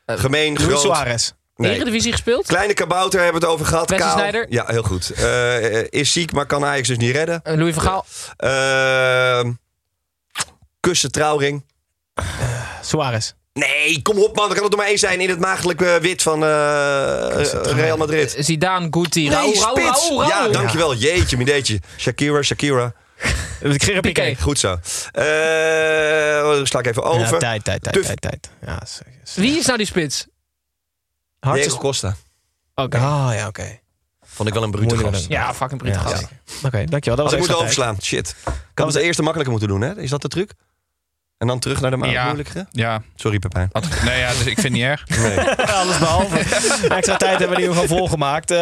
Gemeen, Luis groot. Suarez. Nee. Eredivisie gespeeld. Kleine kabouter hebben we het over gehad. Wesley Kaal. Sneijder. Ja, heel goed. Eh, is ziek, maar kan Ajax dus niet redden. Eh, Louis van Gaal. Eh, kussen trouwring. Suarez. Nee, kom op man. Er kan het er maar één zijn in het maagdelijke wit van eh, Real Madrid. Eh, Zidane, Guti, Nee, Raúl, Raúl, spits. Raúl, Ja, dankjewel. Jeetje, mideetje. Shakira, Shakira. Gerard Piqué. Piqué. Goed zo. Eh sla ik even over. Ja, tijd, tijd, tijd, tijd, tijd. Ja, Wie is nou die spits? Hartstikke- Diego Costa. Oké. Ah, ja, oké. Vond ik wel een brute gast. Ja, fucking Brit Ja, gast. Oké, dankjewel. Dat Had was ik tijd. overslaan. Shit. Ik had het de eerste makkelijker moeten doen, hè? Is dat de truc? En dan terug naar de Ja. moeilijkere? Ja, Sorry, Pepijn. had, nee, ja, dus ik vind het niet erg. Nee. Alles behalve. extra tijd hebben we in ieder geval volgemaakt. Eh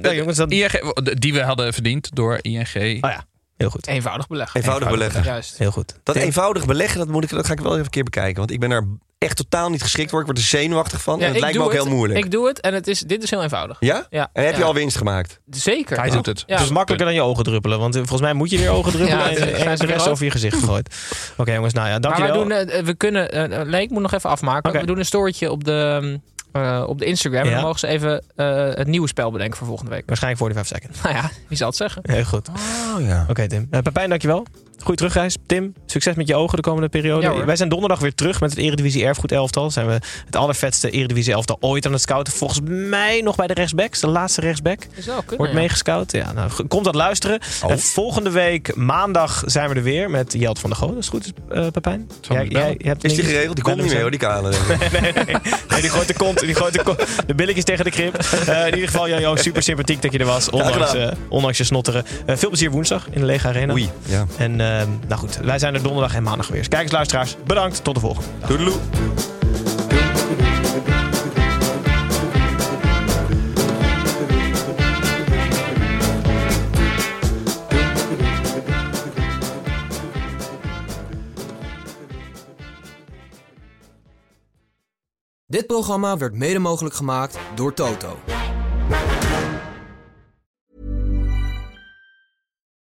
nou, jongens, dat... ING, die we hadden verdiend door ING. Oh ja, heel goed. Eenvoudig beleggen. Eenvoudig beleggen. Juist. Heel goed. Dat eenvoudig beleggen, dat, moet ik, dat ga ik wel even een keer bekijken. Want ik ben er echt totaal niet geschikt voor. Ik word er zenuwachtig van. Ja, en het ik lijkt me doe ook heel het. moeilijk. Ik doe het en het is, dit is heel eenvoudig. Ja? Ja. En heb je Ja. al winst gemaakt? Zeker. Hij doet het. Ja. Het is makkelijker dan je ogen druppelen. Want eh, volgens mij moet je weer ogen druppelen. Ja, en, zijn en ze de rest over je gezicht gegooid. Oké jongens, nou ja, Maar wij dankjewel. doen, eh, we kunnen... eh, eh, nee, ik moet nog even afmaken. We doen een storytje op de, eh, op de Instagram. En dan mogen ze even eh, het nieuwe spel bedenken voor volgende week. Waarschijnlijk 45 seconds. Nou ja, wie zal het zeggen? Heel goed. Oh ja. Oké Tim. Uh, Pepijn, dankjewel. Goeie terugreis. Tim, succes met je ogen de komende periode. Ja. Wij zijn donderdag weer terug met het Eredivisie Erfgoed elftal. Zijn we het allervetste Eredivisie elftal ooit aan het scouten. Volgens mij nog bij de rechtsbacks. De laatste rechtsback. Kunnen, Wordt ja. meegescout. Ja, nou, komt dat luisteren. Oh. En volgende week maandag zijn we er weer met Jelt van der Goot. Dat is goed, uh, Pepijn? Zal ik bellen? hebt Is die geregeld? Die komt niet meer hoor, die kale. nee, nee, nee, die gooit de kont, die gooit de, kont, de billetjes tegen de krip. Eh, in ieder geval, Jan, super sympathiek dat je er was. Ondanks, eh, ondanks je snotteren. Eh, veel plezier woensdag in de Lege Arena. Oei, ja. En nou goed, wij zijn er donderdag en maandag weer. Kijkers, luisteraars, bedankt. Tot de volgende. Doedeloe. Dit programma werd mede mogelijk gemaakt door Toto.